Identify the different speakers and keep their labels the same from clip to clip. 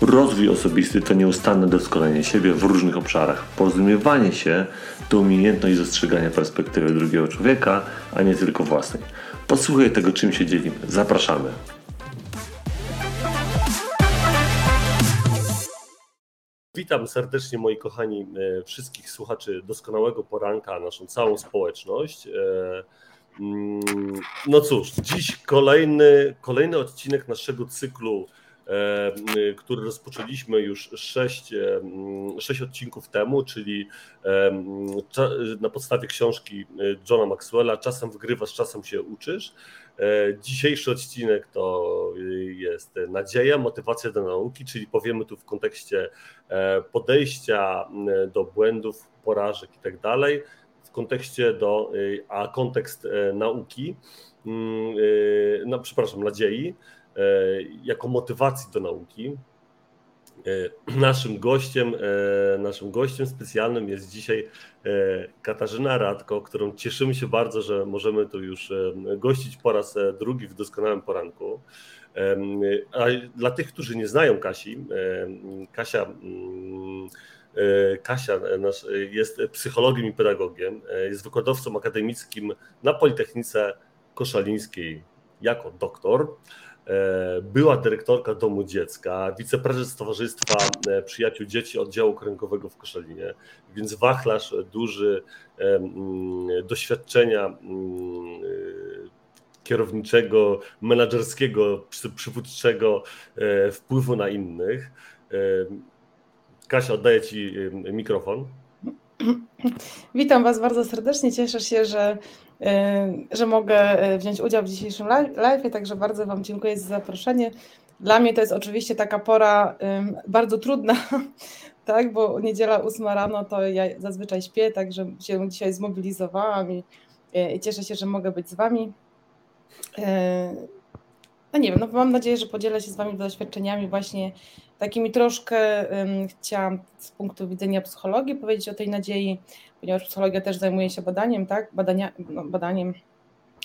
Speaker 1: Rozwój osobisty to nieustanne doskonalenie siebie w różnych obszarach. Porozumiewanie się to umiejętność dostrzegania perspektywy drugiego człowieka, a nie tylko własnej. Posłuchaj tego, czym się dzielimy. Zapraszamy. Witam serdecznie moi kochani e, wszystkich słuchaczy doskonałego poranka, naszą całą społeczność. E, mm, no cóż, dziś kolejny, kolejny odcinek naszego cyklu który rozpoczęliśmy już sześć, e, sześć odcinków temu, czyli e, na podstawie książki Johna Maxwella Czasem wgrywasz, czasem się uczysz. Dzisiejszy odcinek to jest nadzieja, motywacja do nauki, czyli powiemy tu w kontekście podejścia do błędów, porażek i tak dalej, w kontekście do, a kontekst nauki, no przepraszam, nadziei, E, jako motywacji do nauki. E, naszym gościem, e, naszym gościem specjalnym jest dzisiaj Katarzyna Radko, którą cieszymy się bardzo, że możemy tu już gościć po raz drugi w doskonałym poranku. A dla tych, którzy nie znają Kasi, Kasia, mm, Kasia jest psychologiem i pedagogiem, jest wykładowcą akademickim na Politechnice Koszalińskiej jako doktor. E, była dyrektorka Domu Dziecka, wiceprezes Towarzystwa e, Przyjaciół Dzieci Oddziału Kręgowego w Koszalinie, więc wachlarz duży doświadczenia kierowniczego, menedżerskiego, przywódczego e, wpływu na innych. Kasia, oddaję Ci mikrofon.
Speaker 2: Witam Was bardzo serdecznie. Cieszę się, że że mogę y, wziąć udział w dzisiejszym live, także bardzo Wam dziękuję za zaproszenie. Dla mnie to jest oczywiście taka pora bardzo trudna, tak, bo niedziela 8 rano to ja zazwyczaj śpię, także się dzisiaj zmobilizowałam i, y, i cieszę się, że mogę być z Wami. No nie wiem, no mam nadzieję, że podzielę się z Wami doświadczeniami właśnie takimi troszkę um, chciałam z punktu widzenia psychologii powiedzieć o tej nadziei, ponieważ psychologia też zajmuje się badaniem, tak? Badania, no, badaniem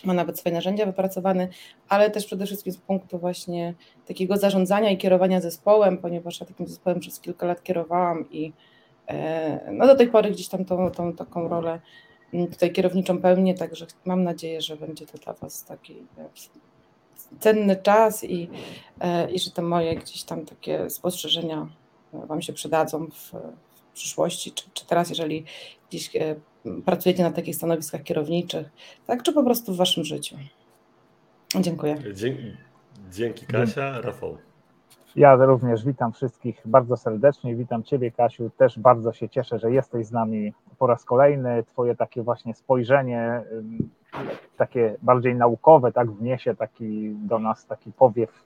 Speaker 2: ma nawet swoje narzędzia wypracowane, ale też przede wszystkim z punktu właśnie takiego zarządzania i kierowania zespołem, ponieważ ja takim zespołem przez kilka lat kierowałam i e, no do tej pory gdzieś tam tą, tą taką rolę mm, tutaj kierowniczą pełnię, także mam nadzieję, że będzie to dla Was taki e, cenny czas i, e, i że te moje gdzieś tam takie spostrzeżenia Wam się przydadzą w, przyszłości, czy, czy teraz, jeżeli gdzieś e, pracujecie na takich stanowiskach kierowniczych, tak, czy po prostu w Waszym życiu. Dziękuję.
Speaker 1: Dzięki, dzięki Kasia. Rafał.
Speaker 3: Ja również witam wszystkich bardzo serdecznie. Witam Ciebie, Kasiu. Też bardzo się cieszę, że jesteś z nami po raz kolejny. Twoje takie właśnie spojrzenie, takie bardziej naukowe, tak, wniesie taki do nas taki powiew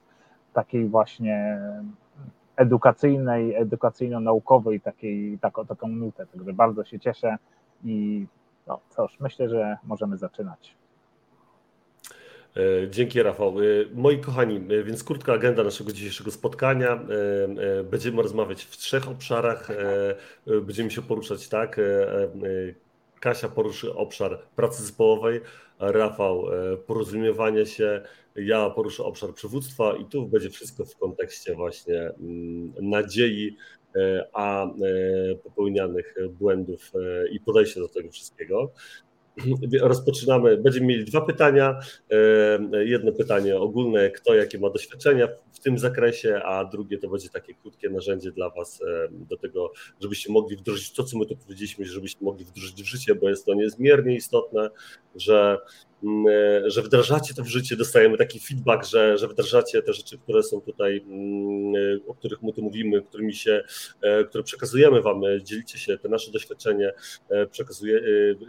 Speaker 3: takiej właśnie edukacyjnej, edukacyjno-naukowej takiej, taką, taką nutę. Także bardzo się cieszę i no cóż, myślę, że możemy zaczynać.
Speaker 1: E, dzięki Rafał. E, moi kochani, e, więc krótka agenda naszego dzisiejszego spotkania. Będziemy rozmawiać w trzech obszarach. Będziemy się poruszać tak. Kasia poruszy obszar pracy zespołowej, Rafał porozumiewania się, ja poruszę obszar przywództwa i tu będzie wszystko w kontekście właśnie mm, nadziei, a popełnianych błędów i podejścia do tego wszystkiego rozpoczynamy. Będziemy mieli dwa pytania. Jedno pytanie ogólne, kto jakie ma doświadczenia w tym zakresie, a drugie to będzie takie krótkie narzędzie dla Was do tego, żebyście mogli wdrożyć to, co my tu powiedzieliśmy, żebyście mogli wdrożyć w życie, bo jest to niezmiernie istotne, że e, że wdrażacie to w życie, dostajemy taki feedback, że, że wdrażacie te rzeczy, które są tutaj, mm, e, o których my tu mówimy, którymi się, e, które przekazujemy Wam, dzielicie się, te nasze doświadczenie, przekazuje,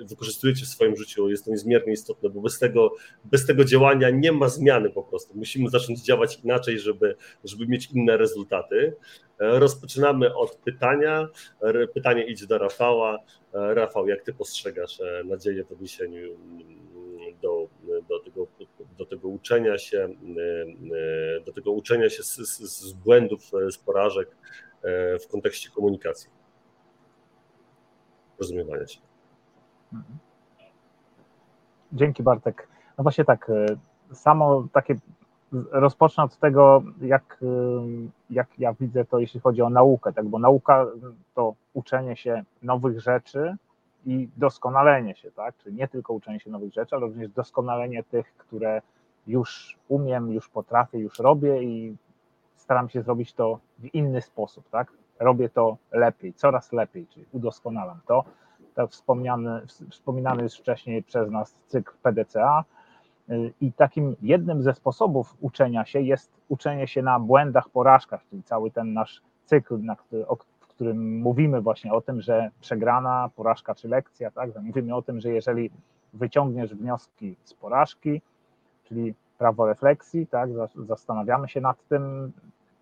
Speaker 1: wykorzystujecie w swoim życiu jest to niezmiernie istotne, bo bez tego, bez tego działania nie ma zmiany po prostu. Musimy zacząć działać inaczej, żeby, żeby mieć inne rezultaty. Rozpoczynamy od pytania. Pytanie idzie do Rafała. Rafał, jak ty postrzegasz nadzieję w odniesieniu tego, do tego uczenia się, do tego uczenia się z, z, z błędów, z porażek w kontekście komunikacji, rozumiewania się.
Speaker 3: Dzięki Bartek. No właśnie tak, samo takie rozpocznę od tego, jak, jak ja widzę to, jeśli chodzi o naukę, tak, bo nauka to uczenie się nowych rzeczy i doskonalenie się, tak, czyli nie tylko uczenie się nowych rzeczy, ale również doskonalenie tych, które już umiem, już potrafię, już robię i staram się zrobić to w inny sposób, tak, robię to lepiej, coraz lepiej, czyli udoskonalam to. Tak wspomniany, wspominany już wcześniej przez nas cykl PDCA, i takim jednym ze sposobów uczenia się jest uczenie się na błędach, porażkach, czyli cały ten nasz cykl, na który, którym mówimy właśnie o tym, że przegrana, porażka czy lekcja, tak? Mówimy o tym, że jeżeli wyciągniesz wnioski z porażki, czyli prawo refleksji, tak? Zastanawiamy się nad tym,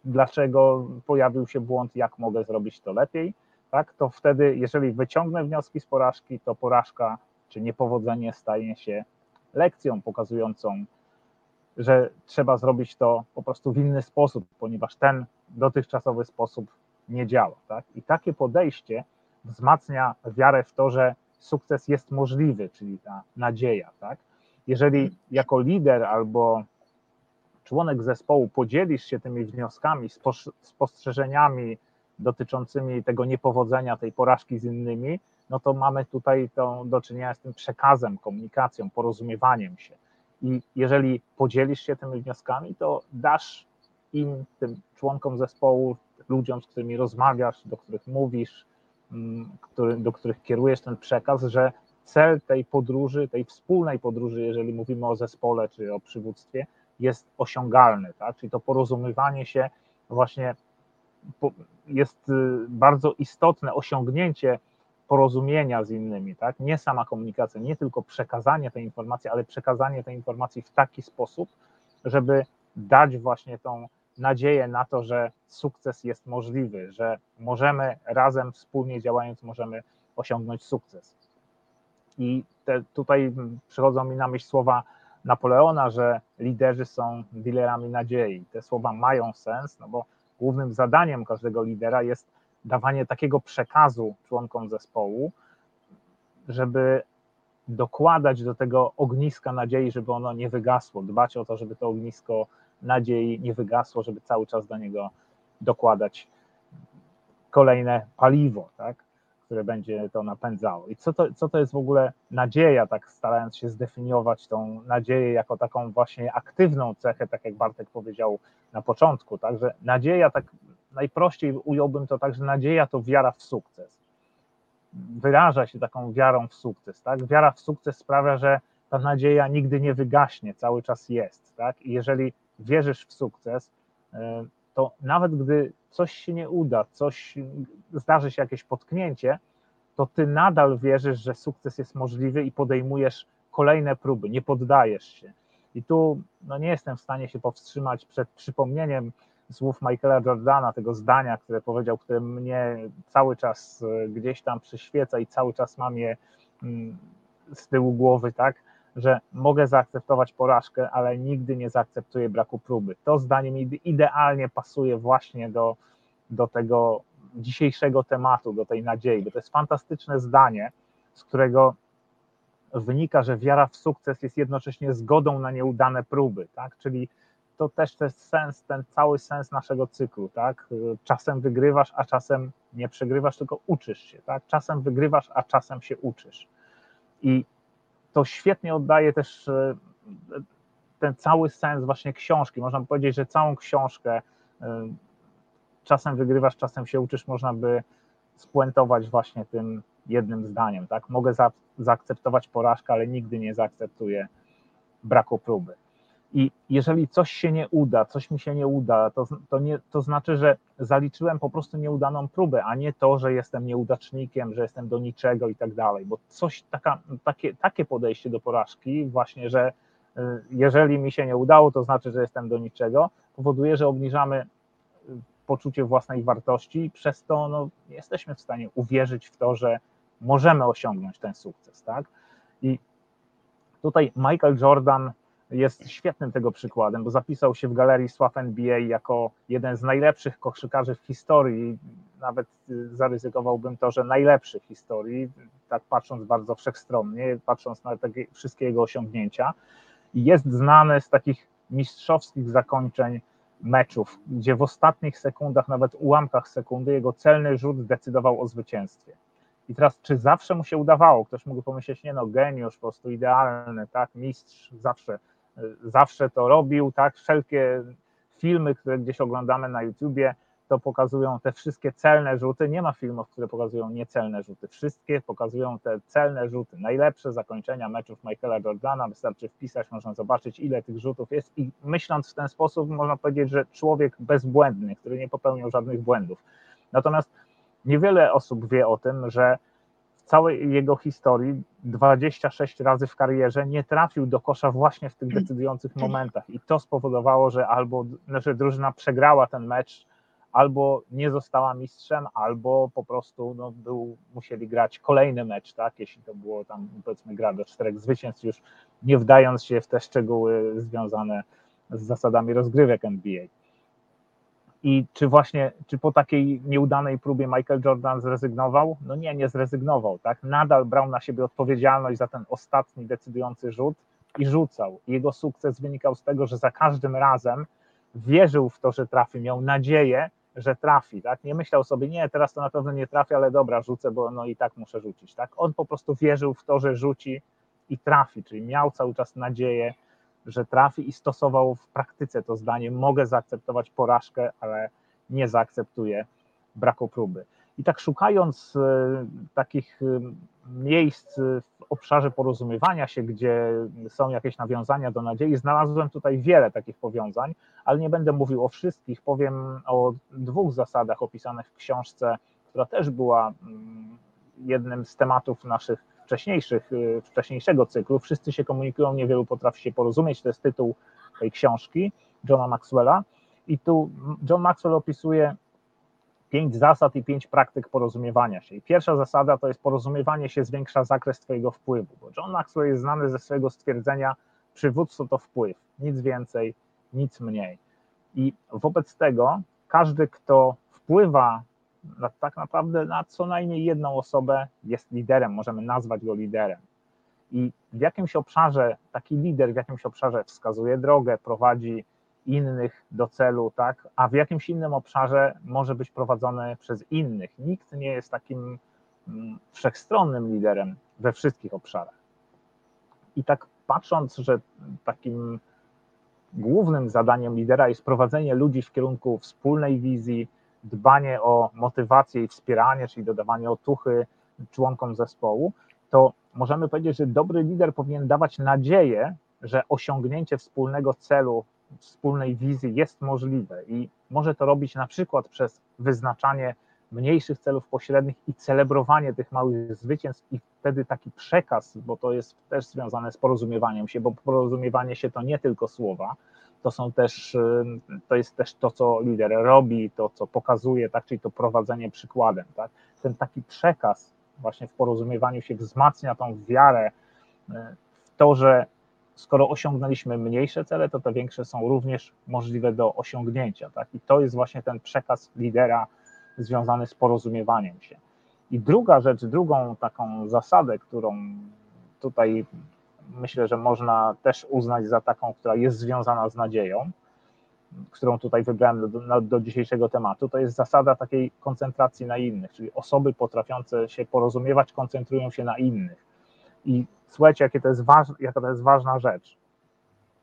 Speaker 3: dlaczego pojawił się błąd, jak mogę zrobić to lepiej, tak? To wtedy, jeżeli wyciągnę wnioski z porażki, to porażka czy niepowodzenie staje się lekcją pokazującą, że trzeba zrobić to po prostu w inny sposób, ponieważ ten dotychczasowy sposób nie działa. Tak? I takie podejście wzmacnia wiarę w to, że sukces jest możliwy, czyli ta nadzieja. Tak? Jeżeli jako lider albo członek zespołu podzielisz się tymi wnioskami, spostrzeżeniami dotyczącymi tego niepowodzenia, tej porażki z innymi, no to mamy tutaj to do czynienia z tym przekazem, komunikacją, porozumiewaniem się. I jeżeli podzielisz się tymi wnioskami, to dasz im, tym członkom zespołu, ludziom, z którymi rozmawiasz, do których mówisz, mm, który, do których kierujesz ten przekaz, że cel tej podróży, tej wspólnej podróży, jeżeli mówimy o zespole czy o przywództwie, jest osiągalny, tak? Czyli to porozumiewanie się właśnie jest y, bardzo istotne osiągnięcie porozumienia z innymi, tak? Nie sama komunikacja, nie tylko przekazanie tej informacji, ale przekazanie tej informacji w taki sposób, żeby dać właśnie tą nadzieję na to, że sukces jest możliwy, że możemy razem, wspólnie działając, możemy osiągnąć sukces. I te, tutaj przychodzą mi na myśl słowa Napoleona, że liderzy są dealerami nadziei. Te słowa mają sens, no bo głównym zadaniem każdego lidera jest dawanie takiego przekazu członkom zespołu, żeby dokładać do tego ogniska nadziei, żeby ono nie wygasło, dbać o to, żeby to ognisko nadziei nie wygasło, żeby cały czas do niego dokładać kolejne paliwo, tak, które będzie to napędzało. I co to, co to jest w ogóle nadzieja, tak starając się zdefiniować tą nadzieję jako taką właśnie aktywną cechę, tak jak Bartek powiedział na początku, tak, że nadzieja tak najprościej ująłbym to tak, że nadzieja to wiara w sukces. Wyraża się taką wiarą w sukces. Tak? Wiara w sukces sprawia, że ta nadzieja nigdy nie wygaśnie, cały czas jest. Tak? I jeżeli wierzysz w sukces, e, to nawet gdy coś się nie uda, coś zdarzy się jakieś potknięcie, to ty nadal wierzysz, że sukces jest możliwy i podejmujesz kolejne próby, nie poddajesz się. I tu no, nie jestem w stanie się powstrzymać przed przypomnieniem słów Michaela Jordana, tego zdania, które powiedział, które mnie cały czas e, gdzieś tam przyświeca i cały czas mam je mm, z tyłu głowy, tak, że mogę zaakceptować porażkę, ale nigdy nie zaakceptuję braku próby. To zdanie mi idealnie pasuje właśnie do, do tego dzisiejszego tematu, do tej nadziei, bo to jest fantastyczne zdanie, z którego wynika, że wiara w sukces jest jednocześnie zgodą na nieudane próby, tak? Czyli to też jest sens, ten cały sens naszego cyklu, tak? Czasem wygrywasz, a czasem nie przegrywasz, tylko uczysz się, tak? Czasem wygrywasz, a czasem się uczysz. I to świetnie oddaje też e, ten cały sens właśnie książki. Można powiedzieć, że całą książkę e, czasem wygrywasz, czasem się uczysz, można by spuentować właśnie tym jednym zdaniem, tak? Mogę za, zaakceptować porażkę, ale nigdy nie zaakceptuję braku próby. I jeżeli coś się nie uda, coś mi się nie uda, to, to, nie, to znaczy, że zaliczyłem po prostu nieudaną próbę, a nie to, że jestem nieudacznikiem, że jestem do niczego i tak dalej. Bo coś, taka, takie, takie podejście do porażki, właśnie, że y, jeżeli mi się nie udało, to znaczy, że jestem do niczego, powoduje, że obniżamy y, poczucie własnej wartości i przez to no, nie jesteśmy w stanie uwierzyć w to, że możemy osiągnąć ten sukces. Tak? I tutaj Michael Jordan jest świetnym tego przykładem, bo zapisał się w galerii sław NBA jako jeden z najlepszych koszykarzy w historii. Nawet y, zaryzykowałbym to, że najlepszy w historii, tak patrząc bardzo wszechstronnie, patrząc na te wszystkie jego osiągnięcia. Jest znany z takich mistrzowskich zakończeń meczów, gdzie w ostatnich sekundach, nawet ułamkach sekundy, jego celny rzut decydował o zwycięstwie. I teraz, czy zawsze mu się udawało? Ktoś mógł pomyśleć, nie no, geniusz, po prostu idealny, tak, mistrz, zawsze zawsze to robił, tak? Wszelkie filmy, które gdzieś oglądamy na YouTubie, to pokazują te wszystkie celne rzuty. Nie ma filmów, które pokazują niecelne rzuty. Wszystkie pokazują te celne rzuty. Najlepsze zakończenia meczów Michaela Jordana. Wystarczy wpisać, można zobaczyć, ile tych rzutów jest. I myśląc w ten sposób, można powiedzieć, że człowiek bezbłędny, który nie popełniał żadnych błędów. Natomiast niewiele osób wie o tym, że całej jego historii 26 razy w karierze nie trafił do kosza właśnie w tych decydujących momentach i to spowodowało, że albo znaczy drużyna przegrała ten mecz, albo nie została mistrzem, albo po prostu no, był, musieli grać kolejny mecz, tak, jeśli to było tam powiedzmy gra do czterech zwycięstw, już nie wdając się w te szczegóły związane z zasadami rozgrywek NBA. I czy właśnie, czy po takiej nieudanej próbie Michael Jordan zrezygnował? No nie, nie zrezygnował, tak? Nadal brał na siebie odpowiedzialność za ten ostatni decydujący rzut i rzucał. Jego sukces wynikał z tego, że za każdym razem wierzył w to, że trafi, miał nadzieję, że trafi, tak? Nie myślał sobie, nie, teraz to na pewno nie trafi, ale dobra, rzucę, bo no i tak muszę rzucić, tak? On po prostu wierzył w to, że rzuci i trafi, czyli miał cały czas nadzieję, że trafi i stosował w praktyce to zdanie: mogę zaakceptować porażkę, ale nie zaakceptuję braku próby. I tak szukając e, takich e, miejsc w obszarze porozumiewania się, gdzie są jakieś nawiązania do nadziei, znalazłem tutaj wiele takich powiązań, ale nie będę mówił o wszystkich. Powiem o dwóch zasadach opisanych w książce, która też była mm, jednym z tematów naszych wcześniejszych, y, wcześniejszego cyklu. Wszyscy się komunikują, niewielu potrafi się porozumieć. To jest tytuł tej książki Johna Maxwella. I tu John Maxwell opisuje pięć zasad i pięć praktyk porozumiewania się. I pierwsza zasada to jest porozumiewanie się zwiększa zakres Twojego wpływu, bo John Maxwell jest znany ze swojego stwierdzenia przywództwo to wpływ, nic więcej, nic mniej. I wobec tego każdy, kto wpływa tak naprawdę na co najmniej jedną osobę jest liderem, możemy nazwać go liderem. I w jakimś obszarze taki lider w jakimś obszarze wskazuje drogę, prowadzi innych do celu, tak, a w jakimś innym obszarze może być prowadzony przez innych. Nikt nie jest takim mm, wszechstronnym liderem we wszystkich obszarach. I tak patrząc, że takim głównym zadaniem lidera jest prowadzenie ludzi w kierunku wspólnej wizji, dbanie o motywację i wspieranie, czyli dodawanie otuchy członkom zespołu, to możemy powiedzieć, że dobry lider powinien dawać nadzieję, że osiągnięcie wspólnego celu, wspólnej wizji jest możliwe i może to robić na przykład przez wyznaczanie mniejszych celów pośrednich i celebrowanie tych małych zwycięstw i wtedy taki przekaz, bo to jest też związane z porozumiewaniem się, bo porozumiewanie się to nie tylko słowa, to są też, to jest też to, co lider robi, to, co pokazuje, tak, czyli to prowadzenie przykładem, tak. Ten taki przekaz właśnie w porozumiewaniu się wzmacnia tą wiarę w to, że skoro osiągnęliśmy mniejsze cele, to te większe są również możliwe do osiągnięcia, tak. I to jest właśnie ten przekaz lidera związany z porozumiewaniem się. I druga rzecz, drugą taką zasadę, którą tutaj myślę, że można też uznać za taką, która jest związana z nadzieją, którą tutaj wybrałem do, do, dzisiejszego tematu, to jest zasada takiej koncentracji na innych, czyli osoby potrafiące się porozumiewać koncentrują się na innych. I słuchajcie, jakie to jest waż, jaka to jest ważna rzecz.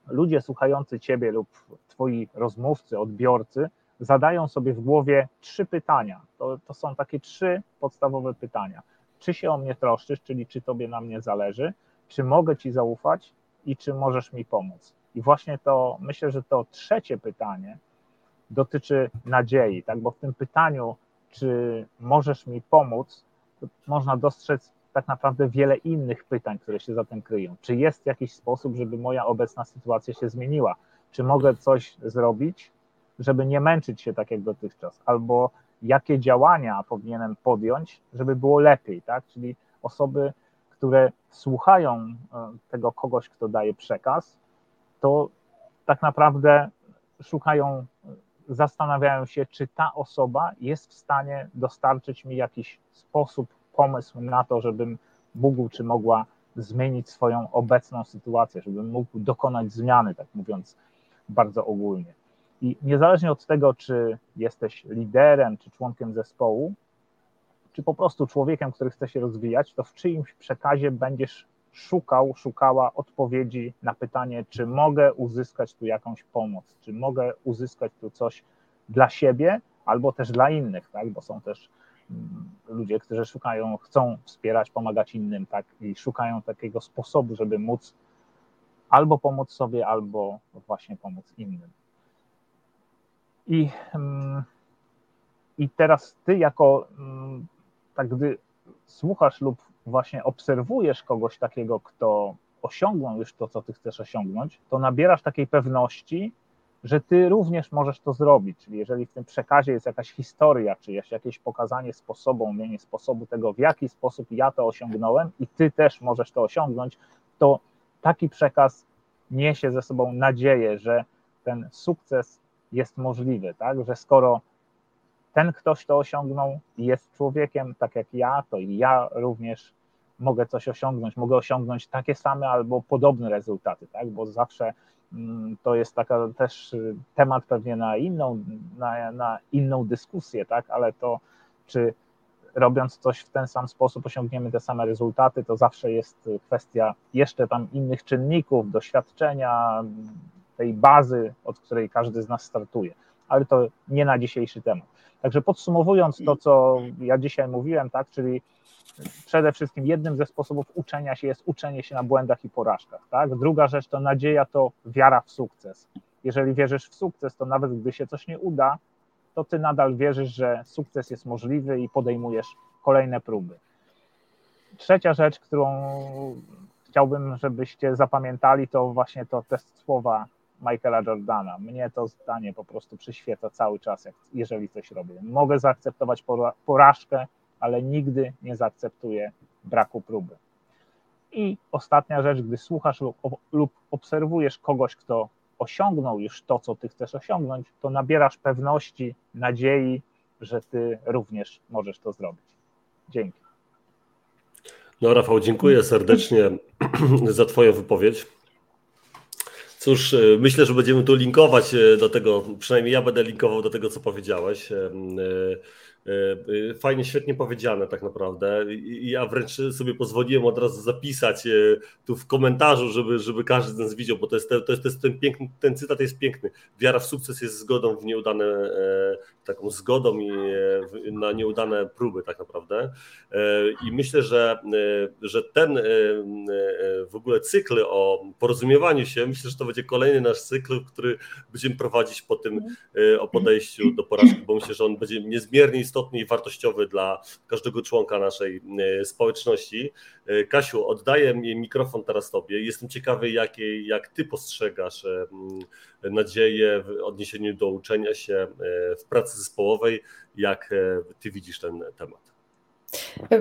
Speaker 3: Ludzie słuchający Ciebie lub Twoi rozmówcy, odbiorcy zadają sobie w głowie trzy pytania. To, to są takie trzy podstawowe pytania. Czy się o mnie troszczysz, czyli czy Tobie na mnie zależy? Czy mogę Ci zaufać i czy możesz mi pomóc. I właśnie to, myślę, że to trzecie pytanie dotyczy nadziei, tak? bo w tym pytaniu, czy możesz mi pomóc, można dostrzec tak naprawdę wiele innych pytań, które się za tym kryją. Czy jest jakiś sposób, żeby moja obecna sytuacja się zmieniła? Czy mogę coś zrobić, żeby nie męczyć się tak jak dotychczas? Albo jakie działania powinienem podjąć, żeby było lepiej, tak? Czyli osoby, które słuchają e, tego kogoś, kto daje przekaz, to tak naprawdę szukają, zastanawiają się, czy ta osoba jest w stanie dostarczyć mi jakiś sposób, pomysł na to, żebym mógł czy mogła zmienić swoją obecną sytuację, żebym mógł dokonać zmiany, tak mówiąc bardzo ogólnie. I niezależnie od tego, czy jesteś liderem, czy członkiem zespołu, czy po prostu człowiekiem, który chce się rozwijać, to w czyimś przekazie będziesz szukał, szukała odpowiedzi na pytanie, czy mogę uzyskać tu jakąś pomoc, czy mogę uzyskać tu coś dla siebie albo też dla innych, tak? bo są też mm, ludzie, którzy szukają, chcą wspierać, pomagać innym, tak? I szukają takiego sposobu, żeby móc albo pomóc sobie, albo właśnie pomóc innym. I, mm, i teraz ty jako mm, tak gdy słuchasz lub właśnie obserwujesz kogoś takiego, kto osiągnął już to, co ty chcesz osiągnąć, to nabierasz takiej pewności, że ty również możesz to zrobić. Czyli jeżeli w tym przekazie jest jakaś historia, czy jest jakieś pokazanie sposobu, umienie sposobu tego, w jaki sposób ja to osiągnąłem i ty też możesz to osiągnąć, to taki przekaz niesie ze sobą nadzieję, że ten sukces jest możliwy, tak? Że skoro ten ktoś to osiągnął jest człowiekiem, tak jak ja, to i ja również mogę coś osiągnąć, mogę osiągnąć takie same albo podobne rezultaty, tak? Bo zawsze mm, to jest taka też y, temat pewnie na inną, na, na inną dyskusję, tak? Ale to, czy robiąc coś w ten sam sposób osiągniemy te same rezultaty, to zawsze jest kwestia jeszcze tam innych czynników, doświadczenia, tej bazy, od której każdy z nas startuje. Ale to nie na dzisiejszy temat. Także podsumowując to, co ja dzisiaj mówiłem, tak, czyli przede wszystkim jednym ze sposobów uczenia się jest uczenie się na błędach i porażkach. Tak? Druga rzecz to nadzieja, to wiara w sukces. Jeżeli wierzysz w sukces, to nawet gdy się coś nie uda, to ty nadal wierzysz, że sukces jest możliwy i podejmujesz kolejne próby. Trzecia rzecz, którą chciałbym, żebyście zapamiętali, to właśnie to te słowa Michaela Jordana. Mnie to zdanie po prostu przyświeca cały czas, jak, jeżeli coś robię. Mogę zaakceptować porażkę, ale nigdy nie zaakceptuję braku próby. I ostatnia rzecz, gdy słuchasz lub, lub obserwujesz kogoś, kto osiągnął już to, co ty chcesz osiągnąć, to nabierasz pewności, nadziei, że ty również możesz to zrobić. Dzięki.
Speaker 1: No, Rafał, dziękuję serdecznie za Twoją wypowiedź. Cóż, e, myślę, że będziemy tu linkować e, do tego, przynajmniej ja będę linkował do tego, co powiedziałeś. E, E, e, fajnie, świetnie powiedziane tak naprawdę. Ja wręcz sobie pozwoliłem od razu zapisać e, tu w komentarzu, żeby, żeby każdy z nas widział, bo to jest, to jest, to jest ten piękny, ten cytat jest piękny. Wiara w sukces jest zgodą w nieudane, taką zgodą i na nieudane próby tak naprawdę. I myślę, że, że ten w ogóle cykl o porozumiewaniu się, myślę, że to będzie kolejny nasz cykl, który będziemy prowadzić po tym o podejściu do porażki, bo myślę, że on będzie niezmiernie istotny istotny i wartościowy dla każdego członka naszej e, społeczności. E, Kasiu, oddaję mikrofon teraz Tobie. Jestem ciekawy, jakie, jak Ty postrzegasz e, nadzieję w odniesieniu do uczenia się w pracy zespołowej, jak Ty widzisz ten temat.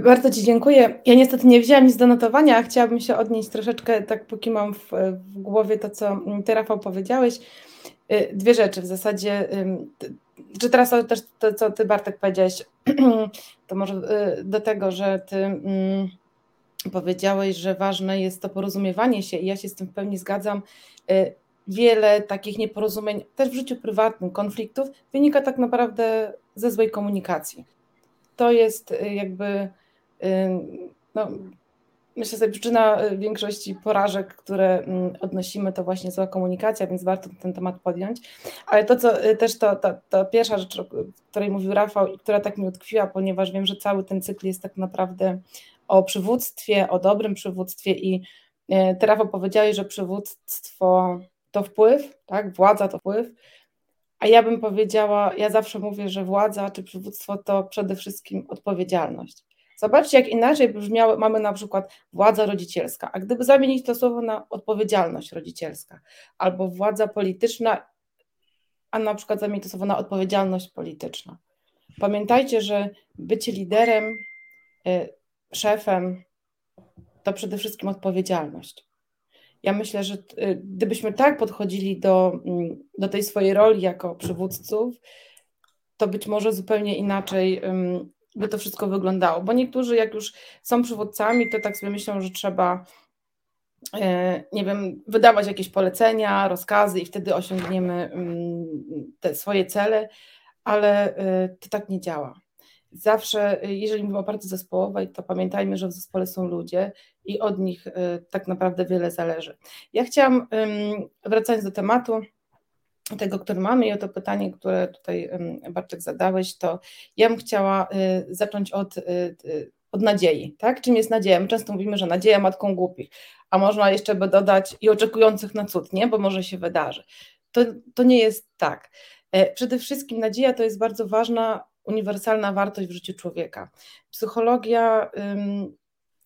Speaker 2: Bardzo Ci dziękuję. Ja niestety nie wzięłam nic do notowania, a chciałabym się odnieść troszeczkę, tak póki mam w, w głowie to, co Ty, Rafał, powiedziałeś. Dwie rzeczy w zasadzie czy teraz też to, co ty Bartek powiedziałeś, to może y, do tego, że ty mm, powiedziałeś, że ważne jest to porozumiewanie się i ja się z tym w pełni zgadzam. Y, wiele takich nieporozumień, też w życiu prywatnym, konfliktów wynika tak naprawdę ze złej komunikacji. To jest y, jakby no, myślę sobie, przyczyna y, większości porażek, które mm, odnosimy, to właśnie zła komunikacja, więc warto ten temat podjąć. Ale to, co y, też to, to, to pierwsza rzecz, o której mówił Rafał i która tak mi utkwiła, ponieważ wiem, że cały ten cykl jest tak naprawdę o przywództwie, o dobrym przywództwie i y, ty, Rafał, powiedziałeś, że przywództwo to wpływ, tak? Władza to wpływ, a ja bym powiedziała, ja zawsze mówię, że władza czy przywództwo to przede wszystkim odpowiedzialność. Zobaczcie, jak inaczej brzmiało, mamy na przykład władza rodzicielska, a gdyby zamienić to słowo na odpowiedzialność rodzicielska, albo władza polityczna, a na przykład zamienić to słowo na odpowiedzialność polityczna. Pamiętajcie, że bycie liderem, y, szefem to przede wszystkim odpowiedzialność. Ja myślę, że y, gdybyśmy tak podchodzili do, mm, do tej swojej roli jako przywódców, to być może zupełnie inaczej by to wszystko wyglądało. Bo niektórzy, jak już są przywódcami, to tak sobie myślą, że trzeba, e, nie wiem, wydawać jakieś polecenia, rozkazy i wtedy osiągniemy te swoje cele, ale e, to tak nie działa. Zawsze, jeżeli mówimy o pracy zespołowej, to pamiętajmy, że w zespole są ludzie i od nich e, tak naprawdę wiele zależy. Ja chciałam, wracając do tematu, tego, który mamy i o to pytanie, które tutaj Bartek zadałeś, to ja bym chciała y, zacząć od, y, y, od nadziei. Tak? Czym jest nadzieja? My często mówimy, że nadzieja matką głupich, a można jeszcze by dodać i oczekujących na cud, nie? bo może się wydarzy. To, to nie jest tak. E, przede wszystkim nadzieja to jest bardzo ważna, uniwersalna wartość w życiu człowieka. Psychologia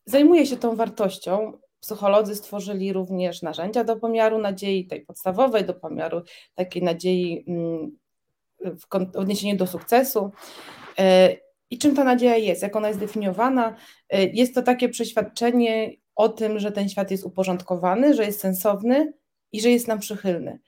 Speaker 2: zajmuje się tą wartością Psycholodzy stworzyli również narzędzia do pomiaru nadziei, tej podstawowej, do pomiaru takiej nadziei mm, w odniesieniu do sukcesu. E, I czym ta nadzieja jest? Jak ona jest definiowana? E, jest to takie przeświadczenie o tym, że ten świat jest uporządkowany, że jest sensowny i że jest nam przychylny.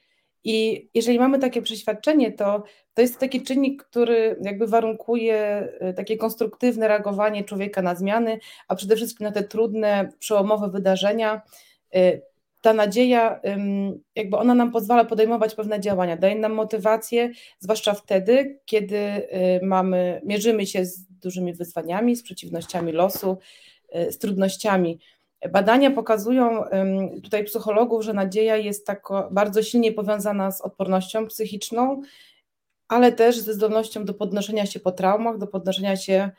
Speaker 2: I jeżeli mamy takie przeświadczenie, to to jest taki czynnik, który jakby warunkuje e, takie konstruktywne reagowanie człowieka na zmiany, a przede wszystkim na te trudne, przełomowe wydarzenia. E, ta nadzieja, jakby ona nam pozwala podejmować pewne działania, daje nam motywację, zwłaszcza wtedy, kiedy e, mamy, mierzymy się z dużymi wyzwaniami, z przeciwnościami losu, z trudnościami. Badania pokazują tutaj psychologów, że nadzieja jest tak bardzo silnie powiązana z odpornością psychiczną, ale też ze zdolnością do podnoszenia się po traumach, do podnoszenia się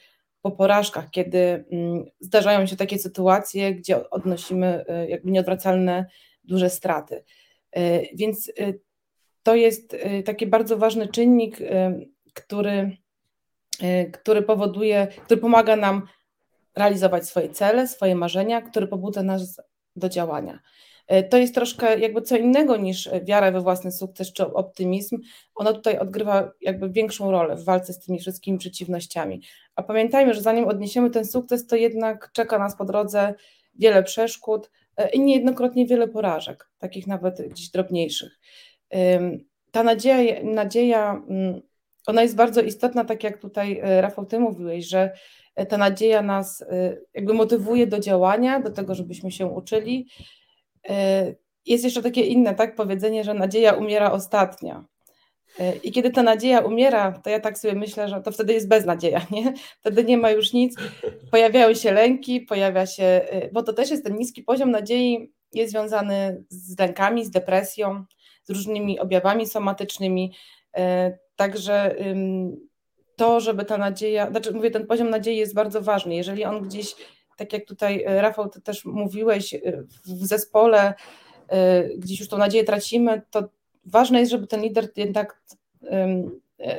Speaker 2: po porażkach, kiedy mm, zdarzają się takie sytuacje, gdzie odnosimy e, jakby nieodwracalne duże straty. E, więc e, to jest taki bardzo ważny czynnik, który, który powoduje, który pomaga nam realizować swoje cele, swoje marzenia, który pobudza nas do działania. E, to jest troszkę jakby co innego niż wiara we własny sukces czy optymizm. Ona tutaj odgrywa jakby większą rolę w walce z tymi wszystkimi przeciwnościami. A pamiętajmy, że zanim odniesiemy ten sukces, to jednak czeka nas po drodze wiele przeszkód e, i niejednokrotnie wiele porażek, takich nawet gdzieś drobniejszych. Ta nadzieja, nadzieja mm, ona jest bardzo istotna, tak jak tutaj e, Rafał, ty mówiłeś, że ta nadzieja nas jakby motywuje do działania, do tego, żebyśmy się uczyli, E, jest jeszcze takie inne tak, powiedzenie, że nadzieja umiera ostatnia. E, I kiedy ta nadzieja umiera, to ja tak sobie myślę, że to wtedy jest beznadzieja, nie? Wtedy nie ma już nic, pojawiają się lęki, pojawia się, e, bo to też jest ten niski poziom nadziei, jest związany z lękami, z depresją, z różnymi objawami somatycznymi. Także to, żeby ta nadzieja, znaczy mówię, ten poziom nadziei jest bardzo ważny. Jeżeli on gdzieś tak jak tutaj e, Rafał, ty też mówiłeś, e, w zespole e, gdzieś już tą nadzieję tracimy, to ważne jest, żeby ten lider jednak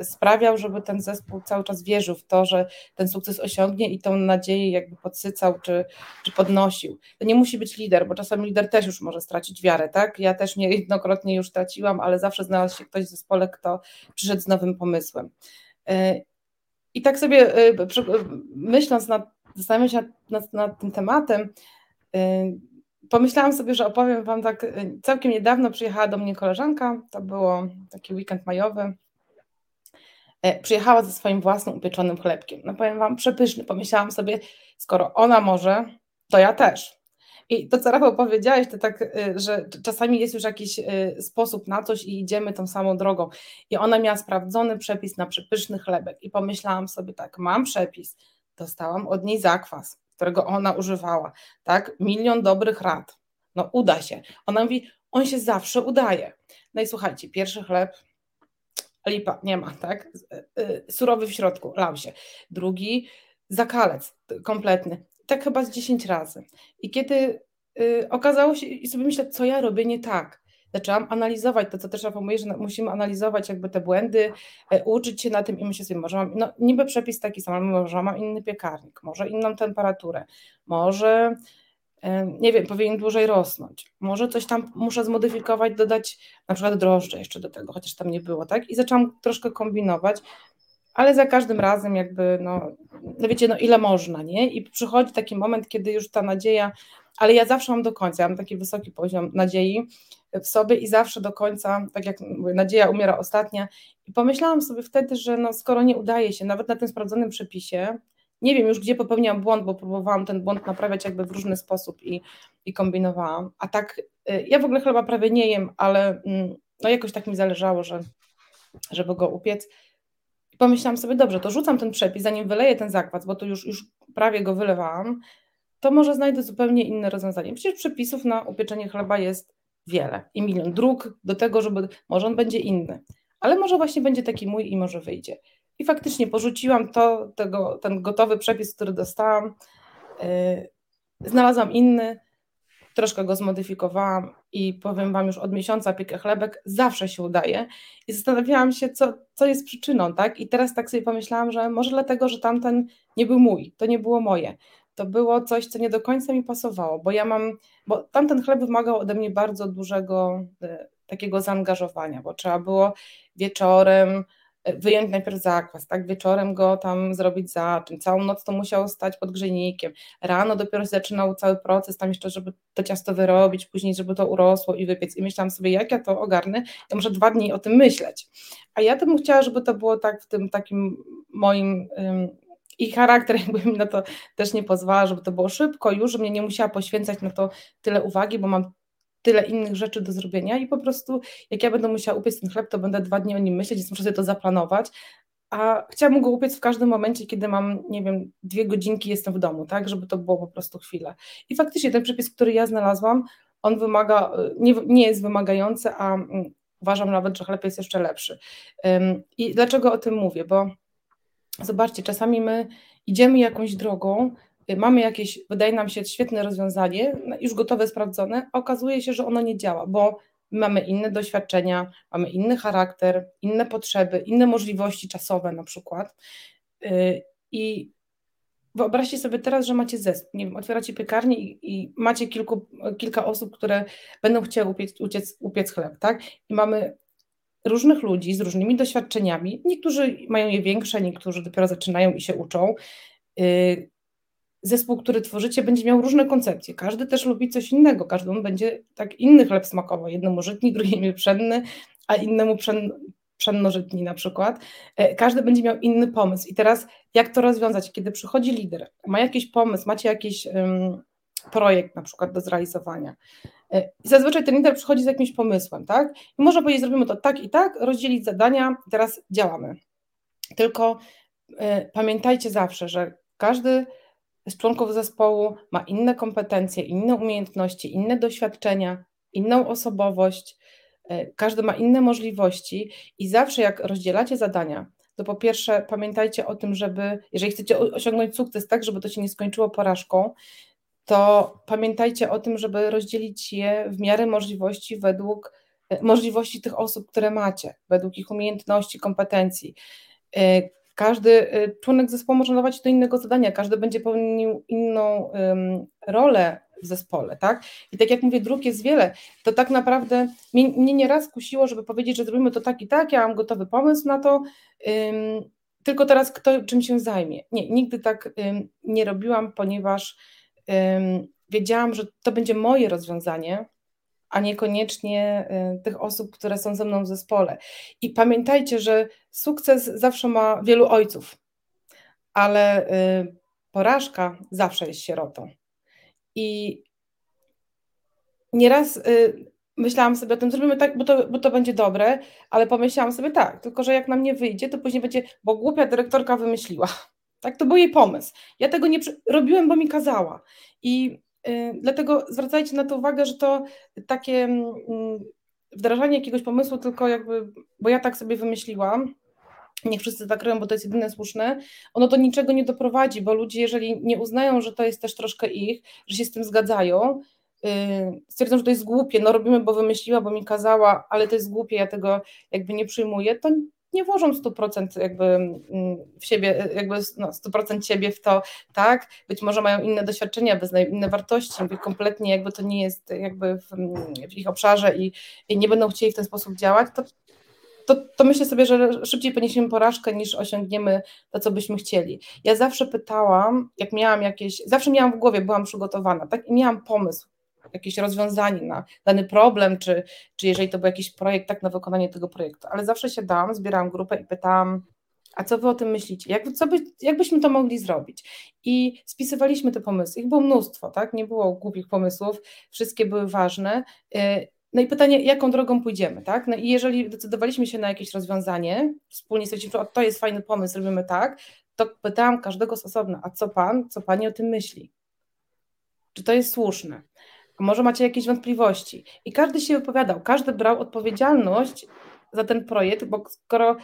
Speaker 2: sprawiał, żeby ten zespół cały czas wierzył w to, że ten sukces osiągnie i tą nadzieję jakby podsycał czy, czy podnosił. To nie musi być lider, bo czasami lider też już może stracić wiarę, tak? Ja też niejednokrotnie już traciłam, ale zawsze znalazł się ktoś w zespole, kto przyszedł z nowym pomysłem. I tak sobie myśląc nad zastanawiam się nad, nad, nad tym tematem, y, pomyślałam sobie, że opowiem Wam tak, y, całkiem niedawno przyjechała do mnie koleżanka, to było taki weekend majowy, e, przyjechała ze swoim własnym upieczonym chlebkiem. No powiem Wam, przepyszny. Pomyślałam sobie, skoro ona może, to ja też. I to, co Rafał powiedziałeś, to tak, y, że czasami jest już jakiś sposób na coś i idziemy tą samą drogą. I ona miała sprawdzony przepis na przepyszny chlebek. I pomyślałam sobie tak, mam przepis, dostałam od niej zakwas, którego ona używała, tak? Milion dobrych rad. No uda się. Ona mówi, on się zawsze udaje. No i słuchajcie, pierwszy chleb, lipa, nie ma, tak? Y, y, surowy w środku, lał się. Drugi, zakalec kompletny. Tak chyba z 10 razy. I kiedy y, okazało się, i sobie myślę, co ja robię nie tak, zaczęłam analizować to, co też Rafał mówi, że musimy analizować jakby te błędy, e, uczyć się na tym i myślę sobie, może mam, no niby przepis taki sam, ale może mam inny piekarnik, może inną temperaturę, może nie wiem, powinien dłużej rosnąć. Może coś tam muszę zmodyfikować, dodać na przykład drożdże jeszcze do tego, chociaż tam nie było, tak? I zaczęłam troszkę kombinować, ale za każdym razem jakby, no, no wiecie, no ile można, nie? I przychodzi taki moment, kiedy już ta nadzieja, ale ja zawsze mam do końca, ja mam taki wysoki poziom nadziei w sobie i zawsze do końca, tak jak mówię, nadzieja umiera ostatnia i pomyślałam sobie wtedy, że no skoro nie udaje się, nawet na tym sprawdzonym przepisie, nie wiem już, gdzie popełniłam błąd, bo próbowałam ten błąd naprawiać jakby w różny sposób i, i kombinowałam. A tak, y, ja w ogóle chleba prawie nie jem, ale mm, no jakoś tak mi zależało, że, żeby go upiec. Pomyślałam sobie, dobrze, to rzucam ten przepis, zanim wyleję ten zakwas, bo to już, już prawie go wylewałam, to może znajdę zupełnie inne rozwiązanie. Przecież przepisów na upieczenie chleba jest wiele i milion dróg do tego, żeby, może on będzie inny, ale może właśnie będzie taki mój i może wyjdzie. I faktycznie porzuciłam to, tego, ten gotowy przepis, który dostałam. Yy, znalazłam inny, troszkę go zmodyfikowałam i powiem Wam już od miesiąca piekę chlebek, zawsze się udaje. I zastanawiałam się, co, co jest przyczyną, tak? I teraz tak sobie pomyślałam, że może dlatego, że tamten nie był mój, to nie było moje. To było coś, co nie do końca mi pasowało, bo ja mam, bo tamten chleb wymagał ode mnie bardzo dużego y, takiego zaangażowania, bo trzeba było wieczorem, wyjąć najpierw zakwas, tak, wieczorem go tam zrobić za czym, całą noc to musiał stać pod grzejnikiem, rano dopiero się zaczynał cały proces, tam jeszcze, żeby to ciasto wyrobić, później, żeby to urosło i wypiec. I myślałam sobie, jak ja to ogarnę, to muszę dwa dni o tym myśleć, a ja bym chciała, żeby to było tak w tym takim moim i charakter jakby mi na to też nie pozwala, żeby to było szybko już, żebym nie musiała poświęcać na to tyle uwagi, bo mam tyle innych rzeczy do zrobienia i po prostu jak ja będę musiała upiec ten chleb, to będę dwa dni o nim myśleć, więc muszę sobie to zaplanować, a chciałabym go upiec w każdym momencie, kiedy mam, nie wiem, dwie godzinki jestem w domu, tak, żeby to było po prostu chwilę. I faktycznie ten przepis, który ja znalazłam, on wymaga, nie, nie jest wymagający, a mm, uważam nawet, że chleb jest jeszcze lepszy. I dlaczego o tym mówię? Bo zobaczcie, czasami my idziemy jakąś drogą, mamy jakieś, wydaje nam się, świetne rozwiązanie, no, już gotowe, sprawdzone, a okazuje się, że ono nie działa, bo mamy inne doświadczenia, mamy inny charakter, inne potrzeby, inne możliwości czasowe na przykład. Y, I wyobraźcie sobie teraz, że macie zespół, nie wiem, otwieracie piekarnię i, i macie kilku, kilka osób, które będą chciały upiec, upiec, upiec chleb, tak? I mamy różnych ludzi z różnymi doświadczeniami. Niektórzy mają je większe, niektórzy dopiero zaczynają i się uczą. Zespół, który tworzycie, będzie miał różne koncepcje. Każdy też lubi coś innego, każdemu będzie tak inny chleb smakował. Jednemu żytni, drugiemu pszenny, a innemu pszen, pszennożytni na przykład. E, każdy będzie miał inny pomysł. I teraz jak to rozwiązać? Kiedy przychodzi lider, ma jakiś pomysł, macie jakiś um, projekt na przykład do zrealizowania. E, I zazwyczaj ten lider przychodzi z jakimś pomysłem, tak? I można powiedzieć, zrobimy to tak i tak, rozdzielić zadania, teraz działamy. Tylko y, pamiętajcie zawsze, że każdy z członków zespołu ma inne kompetencje, inne umiejętności, inne doświadczenia, inną osobowość, e, każdy ma inne możliwości i zawsze jak rozdzielacie zadania, to po pierwsze pamiętajcie o tym, żeby, jeżeli chcecie osiągnąć sukces tak, żeby to się nie skończyło porażką, to pamiętajcie o tym, żeby rozdzielić je w miarę możliwości według e, możliwości tych osób, które macie, według ich umiejętności, kompetencji. Każdy y, członek zespołu może dawać do innego zadania, każdy będzie pełnił inną um, rolę w zespole, tak? I tak jak mówię, dróg jest wiele, to tak naprawdę mnie, mnie nieraz kusiło, żeby powiedzieć, że zrobimy to tak i tak, ja mam gotowy pomysł na to, um, tylko teraz kto czym się zajmie. Nie, nigdy tak um, nie robiłam, ponieważ wiedziałam, że to będzie moje rozwiązanie, a niekoniecznie y, tych osób, które są ze mną w zespole. I pamiętajcie, że sukces zawsze ma wielu ojców, ale y, porażka zawsze jest sierotą. I nieraz y, myślałam sobie o tym, zrobimy tak, bo to, bo to będzie dobre, ale pomyślałam sobie tak, tylko że jak nam nie wyjdzie, to później będzie, bo głupia dyrektorka wymyśliła. Tak, to był jej pomysł. Ja tego nie robiłem, bo mi kazała. I dlatego zwracajcie na to uwagę, że to takie mm, wdrażanie jakiegoś pomysłu, tylko jakby, bo ja tak sobie wymyśliłam, niech wszyscy tak robią, bo to jest jedyne słuszne, ono do niczego nie doprowadzi, bo ludzie, jeżeli nie uznają, że to jest też troszkę ich, że się z tym zgadzają, stwierdzą, że to jest głupie, no robimy, bo wymyśliła, bo mi kazała, ale to jest głupie, ja tego jakby nie przyjmuję, to nie włożą 100% jakby mm, w siebie, jakby no 100% siebie w to, tak, być może mają inne doświadczenia, wyznają inne wartości, kompletnie jakby to nie jest jakby w, w ich obszarze i, i, nie będą chcieli w ten sposób działać, to, to, to myślę sobie, że szybciej poniesiemy porażkę niż osiągniemy to, co byśmy chcieli. Ja zawsze pytałam, jak miałam jakieś, zawsze miałam w głowie, byłam przygotowana, tak, i miałam pomysł, jakieś rozwiązanie na dany problem, czy, czy jeżeli to był jakiś projekt, tak na wykonanie tego projektu. Ale zawsze się dałam, zbierałam grupę i pytałam, a co wy o tym myślicie? Jak, co by, jak byśmy to mogli zrobić? I spisywaliśmy te pomysły. Ich było mnóstwo, tak? Nie było głupich pomysłów, wszystkie były ważne. Y, no i pytanie, jaką drogą pójdziemy, tak? No i jeżeli decydowaliśmy się na jakieś rozwiązanie, wspólnie stwierdziliśmy, że to jest fajny pomysł, robimy tak, to pytałam każdego z osobna, a co pan, co pani o tym myśli? Czy to jest słuszne? Może macie jakieś wątpliwości. I każdy się wypowiadał, każdy brał odpowiedzialność za ten projekt, bo skoro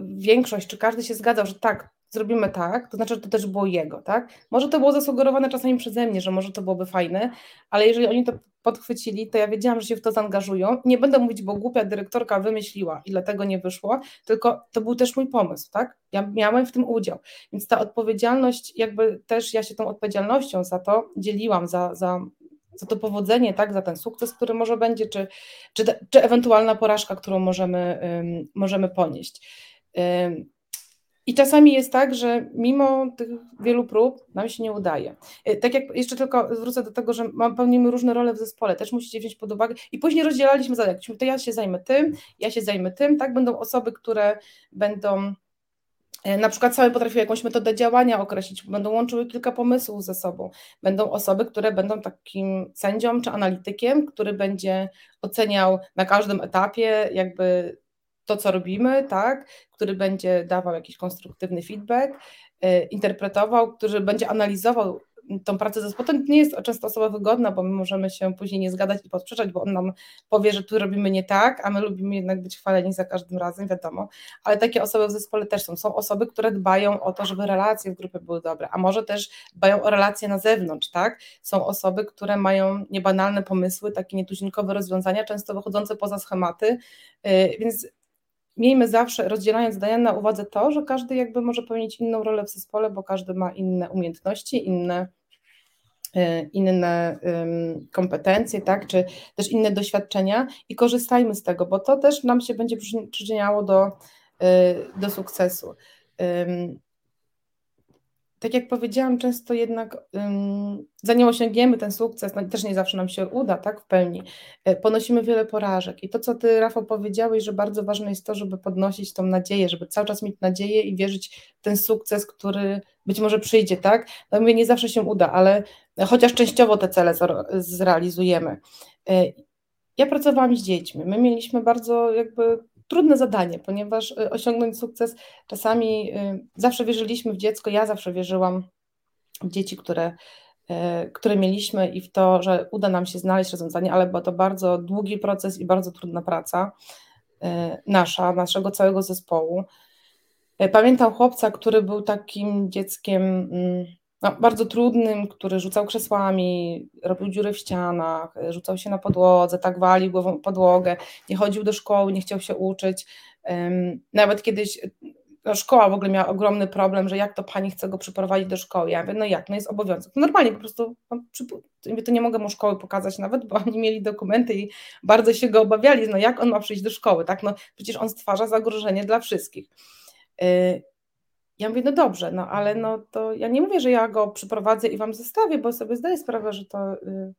Speaker 2: większość, czy każdy się zgadzał, że tak, zrobimy tak, to znaczy, że to też było jego, tak? Może to było zasugerowane czasami przeze mnie, że może to byłoby fajne, ale jeżeli oni to podchwycili, to ja wiedziałam, że się w to zaangażują. Nie będę mówić, bo głupia dyrektorka wymyśliła i dlatego nie wyszło, tylko to był też mój pomysł, tak? Ja miałem w tym udział. Więc ta odpowiedzialność, jakby też ja się tą odpowiedzialnością za to dzieliłam, za, za, za to powodzenie, tak, za ten sukces, który może będzie, czy, czy, czy ewentualna porażka, którą możemy, um, możemy ponieść. Um, i czasami jest tak, że mimo tych wielu prób nam się nie udaje. Y, tak jak jeszcze tylko zwrócę do tego, że pełnimy różne role w zespole, też musicie wziąć pod uwagę. I później rozdzielaliśmy zadania. To ja się zajmę tym, ja się zajmę tym, tak? Będą osoby, które będą y, na przykład same potrafiły jakąś metodę działania określić, będą łączyły kilka pomysłów ze sobą. Będą osoby, które będą takim sędzią czy analitykiem, który będzie oceniał na każdym etapie jakby to, co robimy, tak, który będzie dawał jakiś konstruktywny feedback, y, interpretował, który będzie analizował tą pracę zespołu. To nie jest często osoba wygodna, bo my możemy się później nie zgadać i podprzeczać, bo on nam powie, że tu robimy nie tak, a my lubimy jednak być chwaleni za każdym razem, wiadomo. Ale takie osoby w zespole też są. Są osoby, które dbają o to, żeby relacje w grupie były dobre, a może też dbają o relacje na zewnątrz, tak? Są osoby, które mają niebanalne pomysły, takie nietuzinkowe rozwiązania, często wychodzące poza schematy, y, więc miejmy zawsze, rozdzielając zadania na uwadze to, że każdy jakby może pełnić inną rolę w zespole, bo każdy ma inne umiejętności, inne, e, inne kompetencje, tak, czy też inne doświadczenia i korzystajmy z tego, bo to też nam się będzie przyczyniało do, e, do sukcesu tak jak powiedziałam, często jednak um, zanim osiągniemy ten sukces, no też nie zawsze nam się uda, tak, w pełni, e, ponosimy wiele porażek. I to, co ty, Rafał, powiedziałeś, że bardzo ważne jest to, żeby podnosić tą nadzieję, żeby cały czas mieć nadzieję i wierzyć w ten sukces, który być może przyjdzie, tak? No mówię, nie zawsze się uda, ale chociaż częściowo te cele zrealizujemy. E, ja pracowałam z dziećmi. My mieliśmy bardzo jakby trudne zadanie, ponieważ y, osiągnąć sukces czasami y, zawsze wierzyliśmy w dziecko, ja zawsze wierzyłam w dzieci, które, y, które mieliśmy i w to, że uda nam się znaleźć rozwiązanie, ale był to bardzo długi proces i bardzo trudna praca nasza, naszego całego zespołu. Pamiętam chłopca, który był takim dzieckiem mm, no, bardzo trudnym, który rzucał krzesłami, robił dziury w ścianach, rzucał się na podłodze, tak walił głową podłogę, nie chodził do szkoły, nie chciał się uczyć. Nawet kiedyś no, szkoła w ogóle miała ogromny problem, że jak to pani chce go przyprowadzić do szkoły. Ja mówię, no jak, no jest obowiązek. No normalnie po prostu, no, to nie mogę mu szkoły pokazać nawet, bo oni mieli dokumenty i bardzo się go obawiali, no jak on ma przyjść do szkoły, tak, no przecież on stwarza zagrożenie dla wszystkich. Y, ja mówię, no dobrze, no ale no to ja nie mówię, że ja go przyprowadzę i wam zostawię, bo sobie zdaję sprawę, że to yy,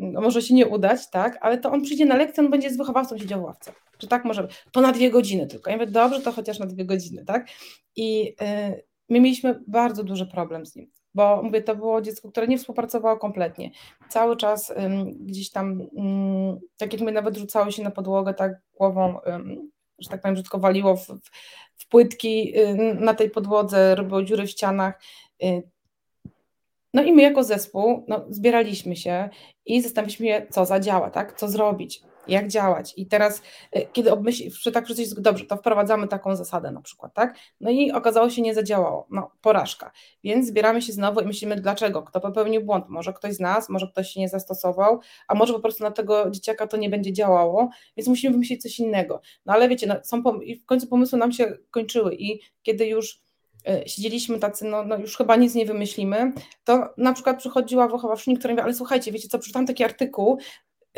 Speaker 2: no może się nie udać, tak, ale to on przyjdzie na lekcję, on będzie z wychowawcą siedział w ławce. Czy tak może być? To na dwie godziny tylko. Ja mówię, dobrze, to chociaż na dwie godziny, tak? I yy, my mieliśmy bardzo duży problem z nim, bo mówię, to było dziecko, które nie współpracowało kompletnie. Cały czas gdzieś tam, tak jak my nawet rzucało się na podłogę, tak głową, że tak powiem, brzydko waliło w płytki y, na tej podłodze, robiło dziury w ścianach. Y. No i my jako zespół no, zbieraliśmy się i zastanawialiśmy się, co zadziała, tak? co zrobić. Jak działać. I teraz, e, kiedy obmyśli, tak wszyscy dobrze, to wprowadzamy taką zasadę na przykład, tak? No i okazało się, nie zadziałało. No, porażka. Więc zbieramy się znowu i myślimy, dlaczego? Kto popełnił błąd? Może ktoś z nas, może ktoś się nie zastosował, a może po prostu na tego dzieciaka to nie będzie działało, więc musimy wymyślić coś innego. No ale wiecie, no, są pom- w końcu pomysły nam się kończyły i kiedy już e, siedzieliśmy tacy, no, no, już chyba nic nie wymyślimy, to na przykład przychodziła wychowawczyni, która mówi, ale słuchajcie, wiecie co, przeczytałam taki artykuł,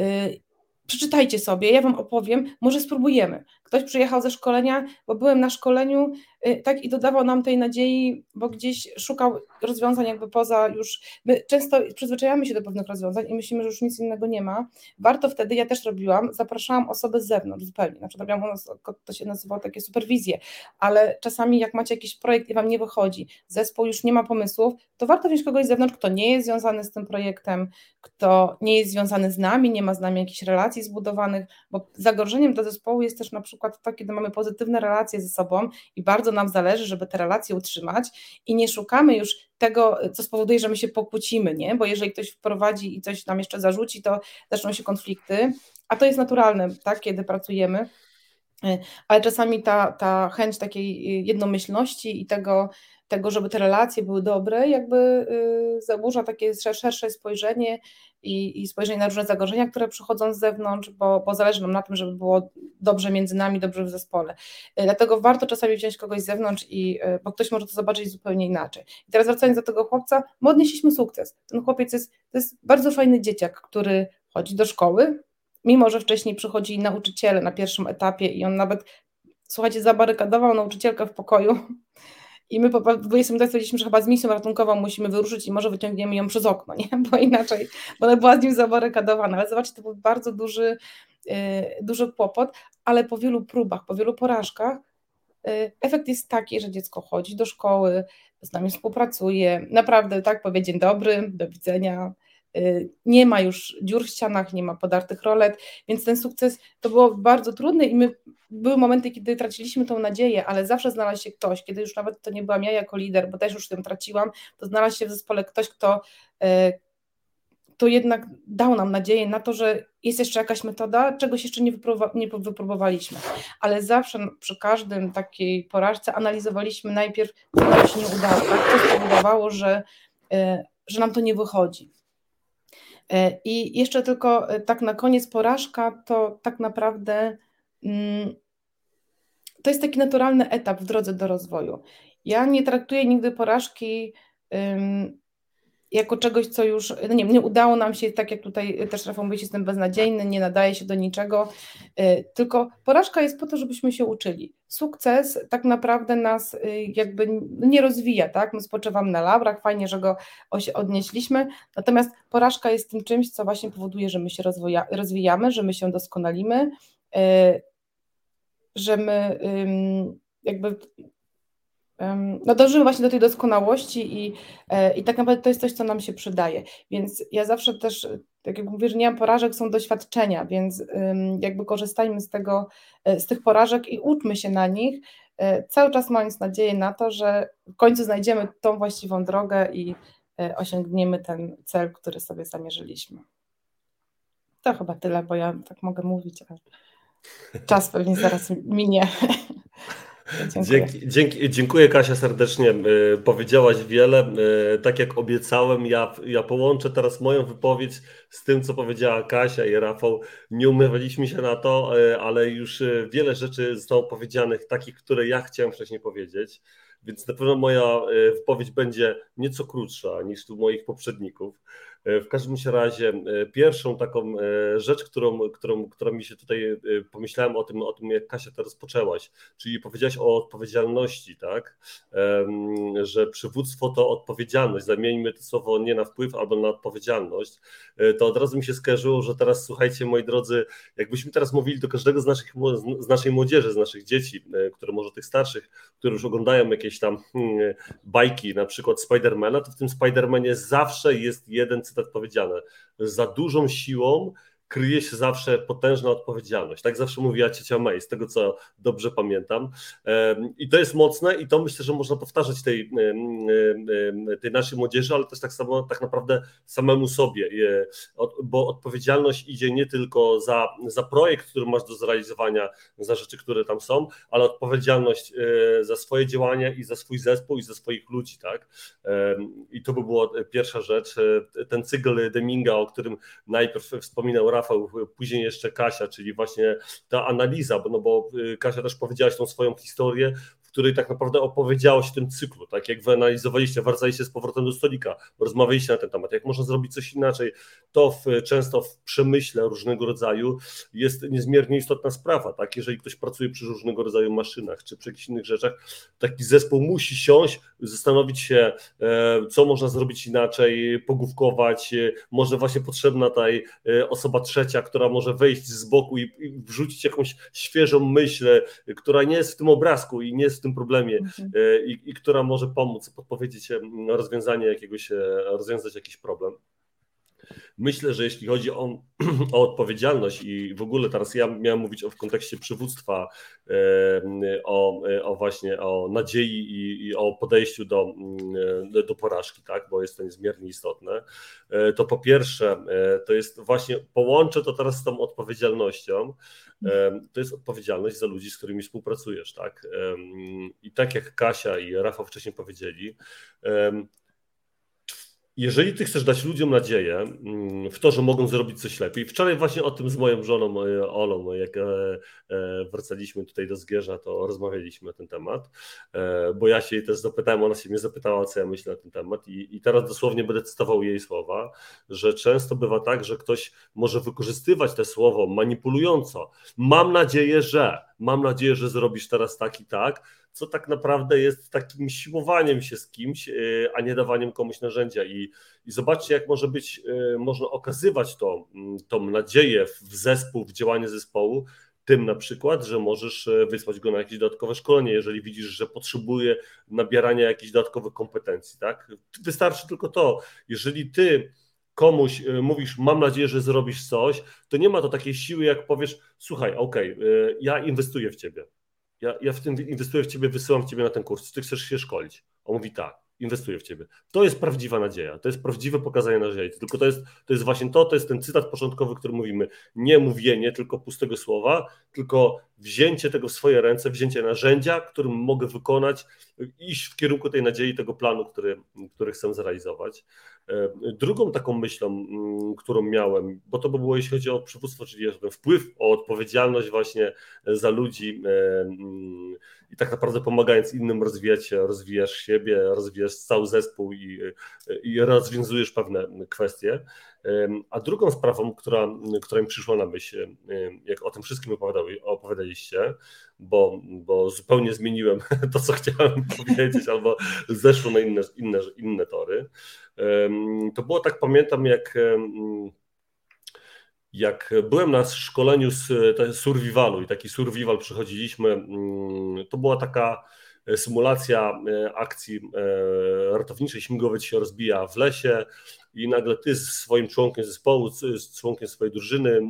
Speaker 2: y, przeczytajcie sobie, ja Wam opowiem, może spróbujemy. Ktoś przyjechał ze szkolenia, bo byłem na szkoleniu, y, tak i dodawał nam tej nadziei, bo gdzieś szukał rozwiązań jakby poza już, my często przyzwyczajamy się do pewnych rozwiązań i myślimy, że już nic innego nie ma. Warto wtedy, ja też robiłam, zapraszałam osoby z zewnątrz zupełnie, na przykład robiłam u nas, to się nazywało takie superwizje, ale czasami jak macie jakiś projekt i Wam nie wychodzi, zespół już nie ma pomysłów, to warto wziąć kogoś z zewnątrz, kto nie jest związany z tym projektem, kto nie jest związany z nami, nie ma z nami jakichś relacji zbudowanych, bo zagrożeniem dla zespołu jest też na przykład to, kiedy mamy pozytywne relacje ze sobą i bardzo nam zależy, żeby te relacje utrzymać i nie szukamy już tego, co spowoduje, że my się pokłócimy, nie? Bo jeżeli ktoś wprowadzi i coś nam jeszcze zarzuci, to zaczną się konflikty, a to jest naturalne, tak, kiedy pracujemy. Ale czasami ta, ta chęć takiej jednomyślności i tego, tego, żeby te relacje były dobre, jakby y, zaburza takie szersze spojrzenie i, i spojrzenie na różne zagrożenia, które przychodzą z zewnątrz, bo, bo zależy nam na tym, żeby było dobrze między nami, dobrze w zespole. Y, dlatego warto czasami wziąć kogoś z zewnątrz, i, y, bo ktoś może to zobaczyć zupełnie inaczej. I teraz wracając do tego chłopca, my odnieśliśmy sukces. Ten chłopiec jest, to jest bardzo fajny dzieciak, który chodzi do szkoły, mimo że wcześniej przychodzili nauczyciele na pierwszym etapie i on nawet, słuchajcie, zabarykadował nauczycielkę w pokoju i my po 20 minutach stwierdziliśmy, że chyba z misją ratunkową musimy wyruszyć i może wyciągniemy ją przez okno, nie? bo inaczej, bo ona była z nim zabarykadowana. Ale zobaczcie, to był bardzo duży, yy, duży kłopot, ale po wielu próbach, po wielu porażkach yy, efekt jest taki, że dziecko chodzi do szkoły, z nami współpracuje, naprawdę tak powie dzień dobry, do widzenia, nie ma już dziur w ścianach, nie ma podartych rolet, więc ten sukces to było bardzo trudne i my były momenty, kiedy traciliśmy tą nadzieję, ale zawsze znalazł się ktoś, kiedy już nawet to nie byłam ja jako lider, bo też już tym traciłam, to znalazł się w zespole ktoś, kto, e, kto jednak dał nam nadzieję na to, że jest jeszcze jakaś metoda, czegoś jeszcze nie, nie wypróbowaliśmy. Ale zawsze przy każdym takiej porażce analizowaliśmy najpierw, co nam się nie udało, tak? co spowodowało, że, e, że nam to nie wychodzi. E, I jeszcze tylko tak na koniec porażka to tak naprawdę mm, to jest taki naturalny etap w drodze do rozwoju. Ja nie traktuję nigdy porażki jako czegoś, co już, no nie, nie udało nam się, tak jak tutaj też Rafał mówi, jestem beznadziejny, nie nadaje się do niczego, y, tylko porażka jest po to, żebyśmy się uczyli. Sukces tak naprawdę nas y, jakby nie rozwija, tak? My spoczywamy na labrach, fajnie, że go odnieśliśmy, natomiast porażka jest tym czymś, co właśnie powoduje, że my się rozwijamy, że my się doskonalimy, y, że my jakby no dążymy właśnie do tej doskonałości i, e, i tak naprawdę to jest coś, co nam się przydaje. Więc ja zawsze też, tak jak mówię, że nie mam porażek, są doświadczenia, więc jakby korzystajmy z tego, e, z tych porażek i uczmy się na nich, e, cały czas mając nadzieję na to, że w końcu znajdziemy tą właściwą drogę i osiągniemy ten cel, który sobie zamierzyliśmy. To chyba tyle, bo ja tak mogę mówić, ale... Czas pewnie zaraz minie.
Speaker 1: Dzięki, dziękuję Kasia serdecznie. E, powiedziałaś wiele. E, tak jak obiecałem, ja, ja połączę teraz moją wypowiedź z tym, co powiedziała Kasia i Rafał. Nie umawialiśmy się na to, e, ale już wiele rzeczy zostało powiedzianych, takich, które ja chciałem wcześniej powiedzieć. Więc na pewno moja wypowiedź będzie nieco krótsza niż tu moich poprzedników. E, w każdym razie e, pierwszą taką e, rzecz, którą, którą, którą mi się tutaj pomyślałem o tym, o tym, jak Kasia to rozpoczęłaś, czyli powiedziałaś o odpowiedzialności, tak? Że przywództwo to odpowiedzialność. Zamieńmy to słowo nie na wpływ albo na odpowiedzialność. To od razu mi się skojarzyło, że teraz słuchajcie, moi drodzy, jakbyśmy teraz mówili do każdego z, naszych, z naszej młodzieży, z naszych dzieci, które może tych starszych, które już oglądają jakieś tam hmm, bajki, na przykład Spidermana, to w tym Spidermanie zawsze jest jeden powiedziane. Za dużą siłą kryje się zawsze potężna odpowiedzialność. Tak zawsze mówiła ciocia May, z tego co dobrze pamiętam. I to jest mocne i to myślę, że można powtarzać tej, tej naszej młodzieży, ale też tak samo tak naprawdę samemu sobie, bo odpowiedzialność idzie nie tylko za, za projekt, który masz do zrealizowania, za rzeczy, które tam są, ale odpowiedzialność e, za swoje działania i za swój zespół i za swoich ludzi, tak? I to by była pierwsza rzecz. E, ten cykl Deminga, o którym najpierw wspominał Rafał, później jeszcze Kasia, czyli właśnie ta analiza, bo, no bo y, Kasia też powiedziałaś tą swoją historię, której tak naprawdę opowiedziałaś o tym cyklu, tak? Jak wy analizowaliście, wracaliście z powrotem do stolika, rozmawialiście na ten temat, jak można zrobić coś inaczej, to w, często w przemyśle różnego rodzaju jest niezmiernie istotna sprawa, tak, jeżeli ktoś pracuje przy różnego rodzaju maszynach, czy przy jakichś innych rzeczach, taki zespół musi siąść, zastanowić się, e, co można zrobić inaczej, pogłówkować, e, może właśnie potrzebna tutaj e, osoba trzecia, która może wejść z boku i, wrzucić jakąś świeżą myśl, która nie jest w tym obrazku i nie jest tym problemie mhm. i, i, która może pomóc podpowiedzieć rozwiązanie jakiegoś, rozwiązać jakiś problem. Myślę, że jeśli chodzi o, o, odpowiedzialność i w ogóle teraz ja miałem mówić o, w kontekście przywództwa, o, o właśnie o nadziei i, i, o podejściu do, mm, do porażki, tak, bo jest to niezmiernie istotne, e, to po pierwsze e, to jest właśnie, połączę to teraz z tą odpowiedzialnością, to jest odpowiedzialność za ludzi, z którymi współpracujesz, tak, i tak jak Kasia i Rafał wcześniej powiedzieli, jeżeli ty chcesz dać ludziom nadzieję mm, w to, że mogą zrobić coś lepiej, wczoraj właśnie o tym z moją żoną Olą, jak e, e, wracaliśmy tutaj do Zgierza, to rozmawialiśmy na ten temat, e, bo ja się jej też zapytałem, ona się mnie zapytała, co ja myślę na ten temat i, i teraz dosłownie będę cytował jej słowa, że często bywa tak, że ktoś może wykorzystywać te słowo manipulująco. Mam nadzieję, że, mam nadzieję, że zrobisz teraz tak i tak, co tak naprawdę jest takim siłowaniem się z kimś, e, a nie dawaniem komuś narzędzia. I, i zobaczcie, jak może być, e, można okazywać to, mm, tą nadzieję w zespół, w działanie zespołu, tym na przykład, że możesz e, wysłać go na jakieś dodatkowe szkolenie, jeżeli widzisz, że potrzebuje nabierania jakichś dodatkowych kompetencji, tak? Wystarczy tylko to, jeżeli ty komuś mówisz, mam nadzieję, że zrobisz coś, to nie ma to takiej siły, jak powiesz, słuchaj, okej, okay, ja inwestuję w ciebie, ja, ja w tym inwestuję w ciebie, wysyłam w ciebie na ten kurs, ty chcesz się szkolić. On mówi tak, inwestuję w ciebie. To jest prawdziwa nadzieja, to jest prawdziwe pokazanie nadziei. Tylko to jest, to jest właśnie to, to jest ten cytat początkowy, który mówimy. Nie mówienie tylko pustego słowa, tylko wzięcie tego w swoje ręce, wzięcie narzędzia, którym mogę wykonać, iść w kierunku tej nadziei, tego planu, który, który chcę zrealizować. E, drugą taką myślą, mm, którą miałem, bo to by było jeśli chodzi o przywództwo, czyli ten wpływ, o odpowiedzialność właśnie za ludzi e, mm, i tak naprawdę pomagając innym rozwijać się, rozwijasz siebie, rozwijasz cały zespół i, i rozwiązujesz pewne kwestie. A drugą sprawą, która, która mi przyszła na myśl, jak o tym wszystkim opowiadaliście, bo, bo zupełnie zmieniłem to, co chciałem powiedzieć, albo zeszło na inne, inne, inne tory, to było tak, pamiętam, jak jak byłem na szkoleniu z survivalu i taki survival przechodziliśmy, mm, to była taka symulacja e, akcji e, ratowniczej, śmigłowiec się rozbija w lesie i nagle ty z swoim członkiem zespołu, z członkiem swojej drużyny,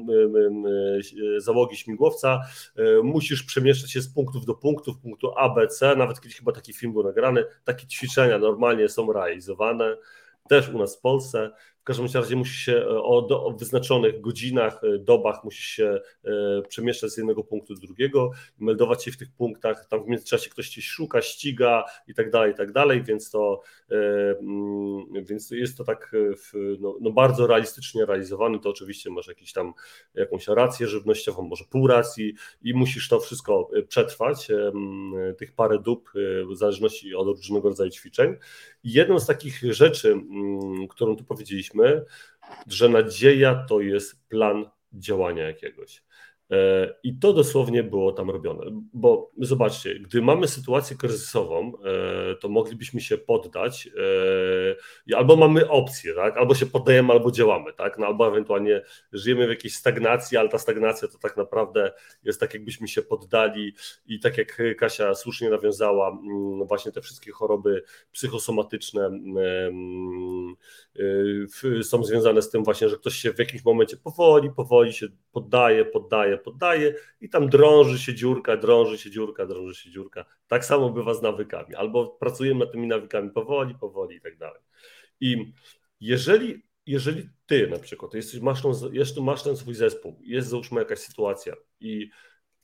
Speaker 1: załogi śmigłowca, e, musisz przemieszczać się z punktów do punktów, punktu A, B, C, nawet kiedyś chyba taki film był nagrany, takie ćwiczenia normalnie są realizowane, też u nas w Polsce. W każdym razie musisz się e, o, do, o wyznaczonych godzinach, e, dobach musisz się e, przemieszczać z jednego punktu do drugiego, meldować się w tych punktach, tam w międzyczasie ktoś cię szuka, ściga i tak dalej, i tak dalej, więc to, e, mm, więc jest to tak e, w, no, no, bardzo realistycznie realizowane, to oczywiście masz jakiś tam jakąś rację żywnościową, może pół racji i musisz to wszystko przetrwać, e, tych parę dób w zależności od różnego rodzaju ćwiczeń. Jedną z takich rzeczy, którą tu powiedzieliśmy, że nadzieja to jest plan działania jakiegoś. E, I to dosłownie było tam robione. Bo zobaczcie, gdy mamy sytuację kryzysową, e, to moglibyśmy się poddać, e, albo mamy opcję, tak? albo się poddajemy, albo działamy, tak? no, albo ewentualnie żyjemy w jakiejś stagnacji, ale ta stagnacja to tak naprawdę jest tak, jakbyśmy się poddali i tak jak Kasia słusznie nawiązała, mm, właśnie te wszystkie choroby psychosomatyczne mm, są związane z tym właśnie, że ktoś się w jakimś momencie powoli, powoli się poddaje, poddaje, poddaje, i tam drąży się dziurka, drąży się dziurka, drąży się dziurka. Tak samo bywa z nawykami. Albo pracujemy nad tymi nawykami powoli, powoli i tak dalej. I jeżeli, jeżeli ty na przykład jesteś, masz, tą, masz ten swój zespół, jest załóżmy jakaś sytuacja i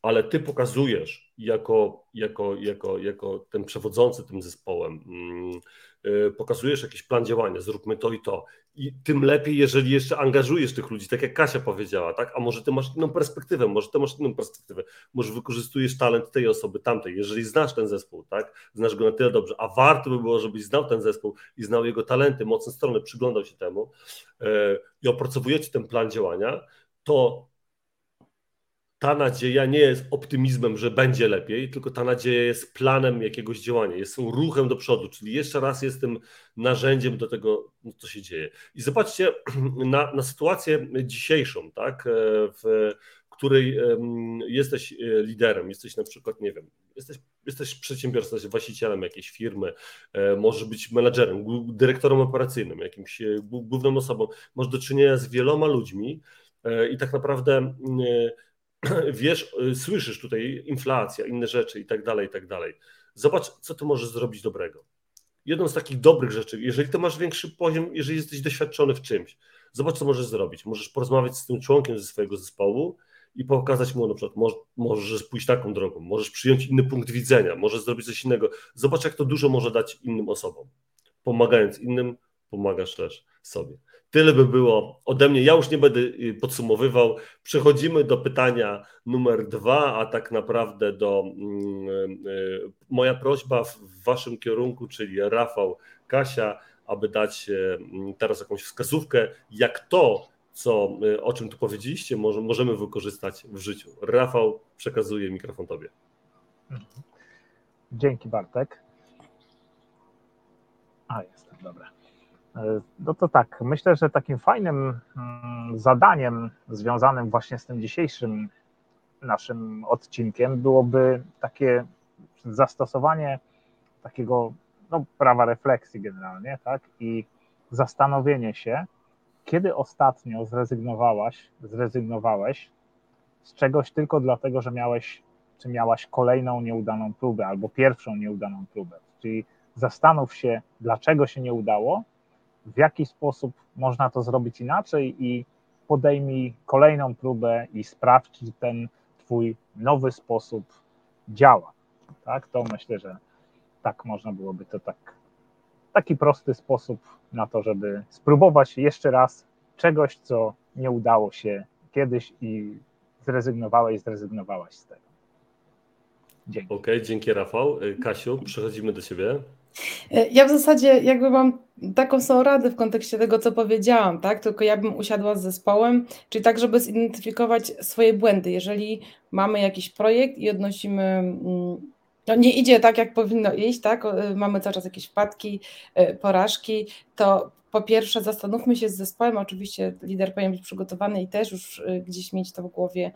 Speaker 1: ale ty pokazujesz jako, jako, jako, jako ten przewodzący tym zespołem, mm, y, pokazujesz jakiś plan działania, zróbmy to i to. I tym lepiej, jeżeli jeszcze angażujesz tych ludzi, tak jak Kasia powiedziała, tak? A może ty masz inną perspektywę, może ty masz inną perspektywę, może wykorzystujesz talent tej osoby, tamtej, jeżeli znasz ten zespół, tak? Znasz go na tyle dobrze, a warto by było, żebyś znał ten zespół i znał jego talenty, mocne strony, przyglądał się temu yy, i opracowujecie ten plan działania, to ta nadzieja nie jest optymizmem, że będzie lepiej, tylko ta nadzieja jest planem jakiegoś działania, jest ruchem do przodu, czyli jeszcze raz jest tym narzędziem do tego, no, co się dzieje. I zobaczcie na, na sytuację dzisiejszą, tak, e, w której jesteś e, liderem, jesteś na przykład, nie wiem, jesteś, jesteś przedsiębiorcą, jesteś właścicielem jakiejś firmy, e, możesz być menadżerem, dyrektorem operacyjnym, jakimś główną osobą, masz do czynienia z wieloma ludźmi i tak naprawdę wiesz, y, słyszysz tutaj inflacja, inne rzeczy i tak dalej, i tak dalej. Zobacz, co ty możesz zrobić dobrego. Jedną z takich dobrych rzeczy, jeżeli ty masz większy poziom, jeżeli jesteś doświadczony w czymś, zobacz, co możesz zrobić. Możesz porozmawiać z tym członkiem ze swojego zespołu i pokazać mu na przykład, możesz pójść taką drogą, możesz przyjąć inny punkt widzenia, możesz zrobić coś innego. Zobacz, jak to dużo może dać innym osobom. Pomagając innym, pomagasz też sobie. Tyle by było ode mnie. Ja już nie będę y, podsumowywał. Przechodzimy do pytania numer dwa, a tak naprawdę do mm, y, moja prośba w waszym kierunku, czyli Rafał, Kasia, aby dać mm, teraz jakąś wskazówkę, jak to, co, y, o czym tu powiedzieliście, może, możemy wykorzystać w życiu. Rafał, przekazuję mikrofon tobie.
Speaker 3: Dzięki Bartek. A, jestem, dobra. E, no to tak, myślę, że takim fajnym mm, zadaniem związanym właśnie z tym dzisiejszym naszym odcinkiem byłoby takie zastosowanie takiego no, prawa refleksji generalnie, tak? I zastanowienie się, kiedy ostatnio zrezygnowałaś, zrezygnowałeś z czegoś tylko dlatego, że miałeś, czy miałaś kolejną nieudaną próbę albo pierwszą nieudaną próbę. Czyli zastanów się, dlaczego się nie udało w jaki sposób można to zrobić inaczej i podejmij kolejną próbę i sprawdź, czy ten Twój nowy sposób działa. Tak, to myślę, że tak można byłoby to tak, taki prosty sposób na to, żeby spróbować jeszcze raz czegoś, co nie udało się kiedyś i zrezygnowałeś, zrezygnowałaś z tego.
Speaker 1: Dzięki. Okej, okay, dzięki Rafał. Kasiu, przechodzimy do Ciebie.
Speaker 2: E, ja w zasadzie jakby mam taką są radę w kontekście tego, co powiedziałam, tak? Tylko ja bym usiadła z zespołem, czyli tak, żeby zidentyfikować swoje błędy. Jeżeli mamy jakiś projekt i odnosimy, mm, no nie idzie tak, jak powinno iść, tak? E, mamy cały czas jakieś wpadki, e, porażki, to po pierwsze zastanówmy się z zespołem, oczywiście lider powinien być przygotowany i też już gdzieś mieć to w głowie,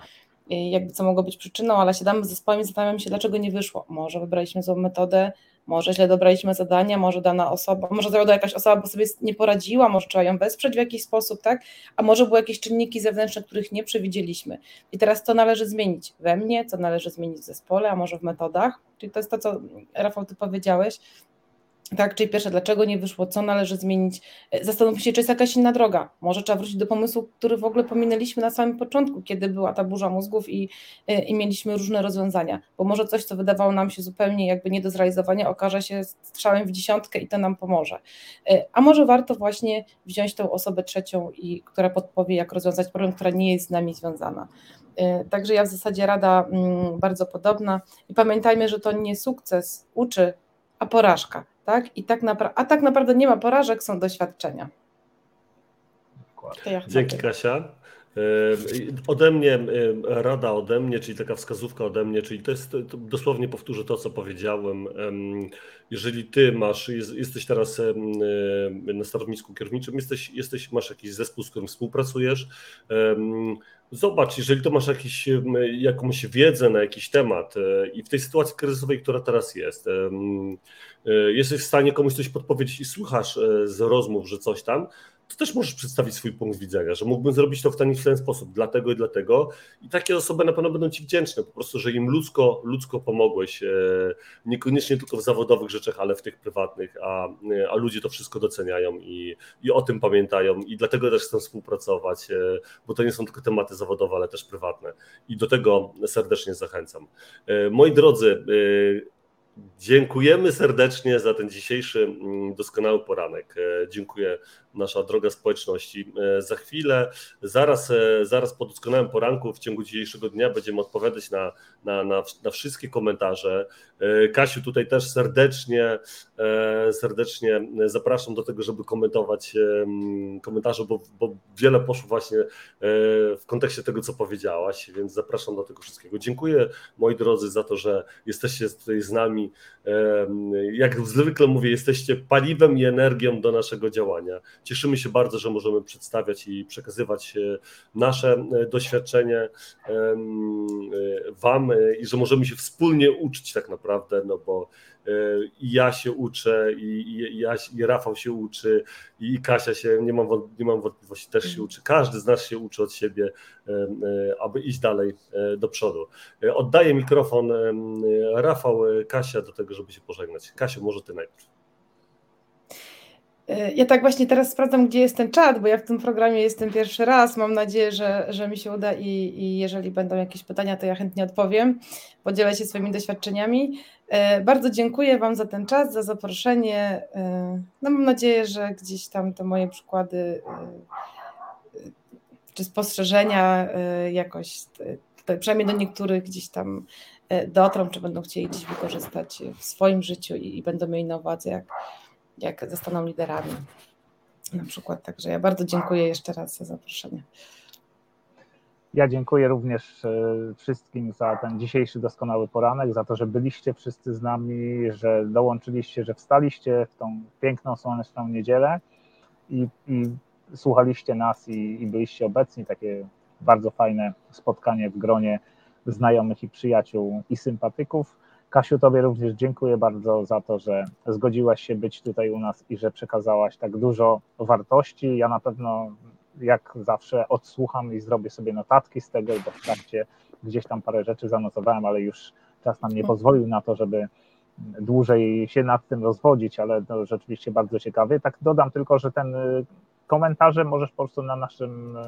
Speaker 2: jakby co mogło być przyczyną, ale siadamy z zespołem i zastanawiamy się, dlaczego nie wyszło. Może wybraliśmy złą metodę, może źle dobraliśmy zadania, może dana osoba, może zawiodła jakaś osoba, bo sobie nie poradziła, może trzeba ją wesprzeć w jakiś sposób, tak? A może były jakieś czynniki zewnętrzne, których nie przewidzieliśmy. I teraz to należy zmienić we mnie, co należy zmienić w zespole, a może w metodach. Czyli to jest to, co Rafał, ty powiedziałeś, tak, czyli pierwsze, dlaczego nie wyszło, co należy zmienić. E, zastanówmy się, czy jest jakaś inna droga. Może trzeba wrócić do pomysłu, który w ogóle pominęliśmy na samym początku, kiedy była ta burza mózgów i, e, i mieliśmy różne rozwiązania. Bo może coś, co wydawało nam się zupełnie jakby nie do zrealizowania, okaże się strzałem w dziesiątkę i to nam pomoże. E, a może warto właśnie wziąć tą osobę trzecią, i, która podpowie, jak rozwiązać problem, która nie jest z nami związana. Także ja w zasadzie rada mm, bardzo podobna. I pamiętajmy, że to nie sukces uczy, a porażka tak? I tak a tak naprawdę nie ma porażek, są doświadczenia.
Speaker 1: Ja Dzięki Kasia. Ode mnie, rada ode mnie, czyli taka wskazówka ode mnie, czyli to jest, to dosłownie powtórzę to, co powiedziałem. Jeżeli ty masz, jesteś teraz na stanowisku kierowniczym, jesteś, jesteś, masz jakiś zespół, z którym współpracujesz, Zobacz, jeżeli to masz jakiś, jakąś wiedzę na jakiś temat e, i w tej sytuacji kryzysowej, która teraz jest, e, jesteś w stanie komuś coś podpowiedzieć i słuchasz e, z rozmów, że coś tam, to też możesz przedstawić swój punkt widzenia, że mógłbym zrobić to w ten, w ten sposób, dlatego i dlatego. I takie osoby na pewno będą Ci wdzięczne, po prostu, że im ludzko, ludzko pomogłeś, e, niekoniecznie tylko w zawodowych rzeczach, ale w tych prywatnych, a, e, a ludzie to wszystko doceniają i, i o tym pamiętają i dlatego też chcą współpracować, e, bo to nie są tylko tematy zawodowe, ale też prywatne. I do tego serdecznie zachęcam. Moi drodzy, Dziękujemy serdecznie za ten dzisiejszy mm, doskonały poranek. Dziękuję nasza droga społeczności. E, za chwilę, zaraz, e, zaraz po doskonałym poranku w ciągu dzisiejszego dnia będziemy odpowiadać na, na, na, na wszystkie komentarze. E, Kasiu, tutaj też serdecznie, serdecznie zapraszam do tego, żeby komentować komentarze, bo, bo wiele poszło właśnie w kontekście tego, co powiedziałaś, więc zapraszam do tego wszystkiego. Dziękuję moi drodzy za to, że jesteście tutaj z nami. Jak zwykle mówię, jesteście paliwem i energią do naszego działania. Cieszymy się bardzo, że możemy przedstawiać i przekazywać e, nasze e, doświadczenie e, Wam i że możemy się wspólnie uczyć tak naprawdę, no bo i ja się uczę, i, i, ja, i Rafał się uczy, i Kasia się, nie mam, nie mam wątpliwości, też się mhm. uczy. Każdy z nas się uczy od siebie, aby iść dalej do przodu. Oddaję mikrofon Rafał, Kasia do tego, żeby się pożegnać. Kasia, może Ty najpierw.
Speaker 2: E, ja tak właśnie teraz sprawdzam, gdzie jest ten czat, bo ja w tym programie jestem pierwszy raz. Mam nadzieję, że, że mi się uda i, i jeżeli będą jakieś pytania, to ja chętnie odpowiem. Podzielę się swoimi doświadczeniami. E, bardzo dziękuję Wam za ten czas, za zaproszenie. E, no mam nadzieję, że gdzieś tam te moje przykłady czy spostrzeżenia jakoś, przynajmniej do niektórych gdzieś tam dotrą, czy będą chcieli gdzieś wykorzystać w swoim życiu i, i będą mieli na uwadze, jak jak zostaną liderami na przykład. Także ja bardzo dziękuję jeszcze raz za zaproszenie.
Speaker 3: Ja dziękuję również e, wszystkim za ten dzisiejszy doskonały poranek, za to, że byliście wszyscy z nami, że dołączyliście, że wstaliście w tą piękną, słoneczną niedzielę i, i słuchaliście nas i, i byliście obecni. Takie bardzo fajne spotkanie w gronie znajomych i przyjaciół i sympatyków. Kasiu, Tobie również dziękuję bardzo za to, że zgodziłaś się być tutaj u nas i że przekazałaś tak dużo wartości. Ja na pewno, jak zawsze, odsłucham i zrobię sobie notatki z tego, bo w trakcie gdzieś tam parę rzeczy zanotowałem, ale już czas nam nie mhm. pozwolił na to, żeby dłużej się nad tym rozwodzić, ale rzeczywiście bardzo ciekawy. Tak dodam tylko, że ten y, komentarze możesz po prostu na naszym y,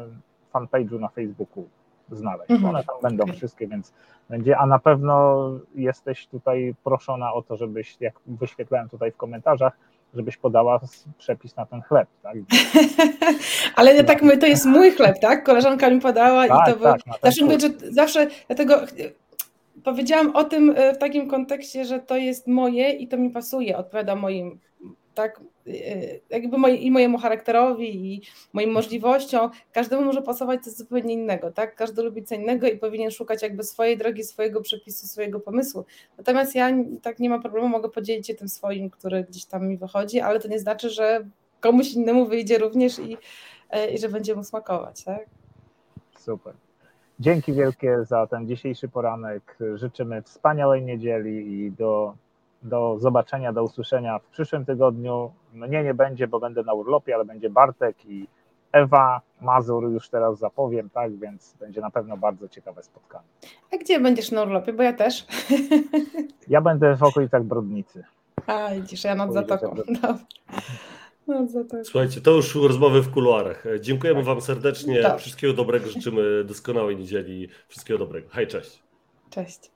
Speaker 3: fanpage'u na Facebooku znaleźć. Mhm. One tam będą wszystkie, więc będzie, a na pewno jesteś tutaj proszona o to, żebyś, jak wyświetlałem tutaj w komentarzach, żebyś podała przepis na ten chleb, tak?
Speaker 2: Ale ja tak mówię, to jest mój chleb, tak? Koleżanka mi podała tak, i to tak, był... Zawsze mówię, że zawsze dlatego powiedziałam o tym e, w takim kontekście, że to jest moje i to mi pasuje, odpowiada moim tak, jakby moje, i mojemu charakterowi, i moim możliwościom, każdemu może pasować coś zupełnie innego, tak? Każdy lubi co innego i powinien szukać jakby swojej drogi, swojego przepisu, swojego pomysłu. Natomiast ja tak nie ma problemu, mogę podzielić się tym swoim, który gdzieś tam mi wychodzi, ale to nie znaczy, że komuś innemu wyjdzie również i, e, i że będzie mu smakować, tak?
Speaker 3: Super. Dzięki wielkie za ten dzisiejszy poranek. Życzymy wspaniałej niedzieli i do do zobaczenia, do usłyszenia w przyszłym tygodniu. Mnie nie będzie, bo będę na urlopie, ale będzie Bartek i Ewa Mazur, już teraz zapowiem, tak, więc będzie na pewno bardzo ciekawe spotkanie.
Speaker 2: A gdzie będziesz na urlopie? Bo ja też.
Speaker 3: Ja będę w okolicach Brodnicy.
Speaker 2: A, widzisz, ja nad Zatoką.
Speaker 1: Słuchajcie, to już rozmowy w kuluarach. Dziękujemy Wam serdecznie. Tak. Wszystkiego dobrego. Życzymy doskonałej niedzieli. Wszystkiego dobrego. Hej, cześć.
Speaker 2: Cześć.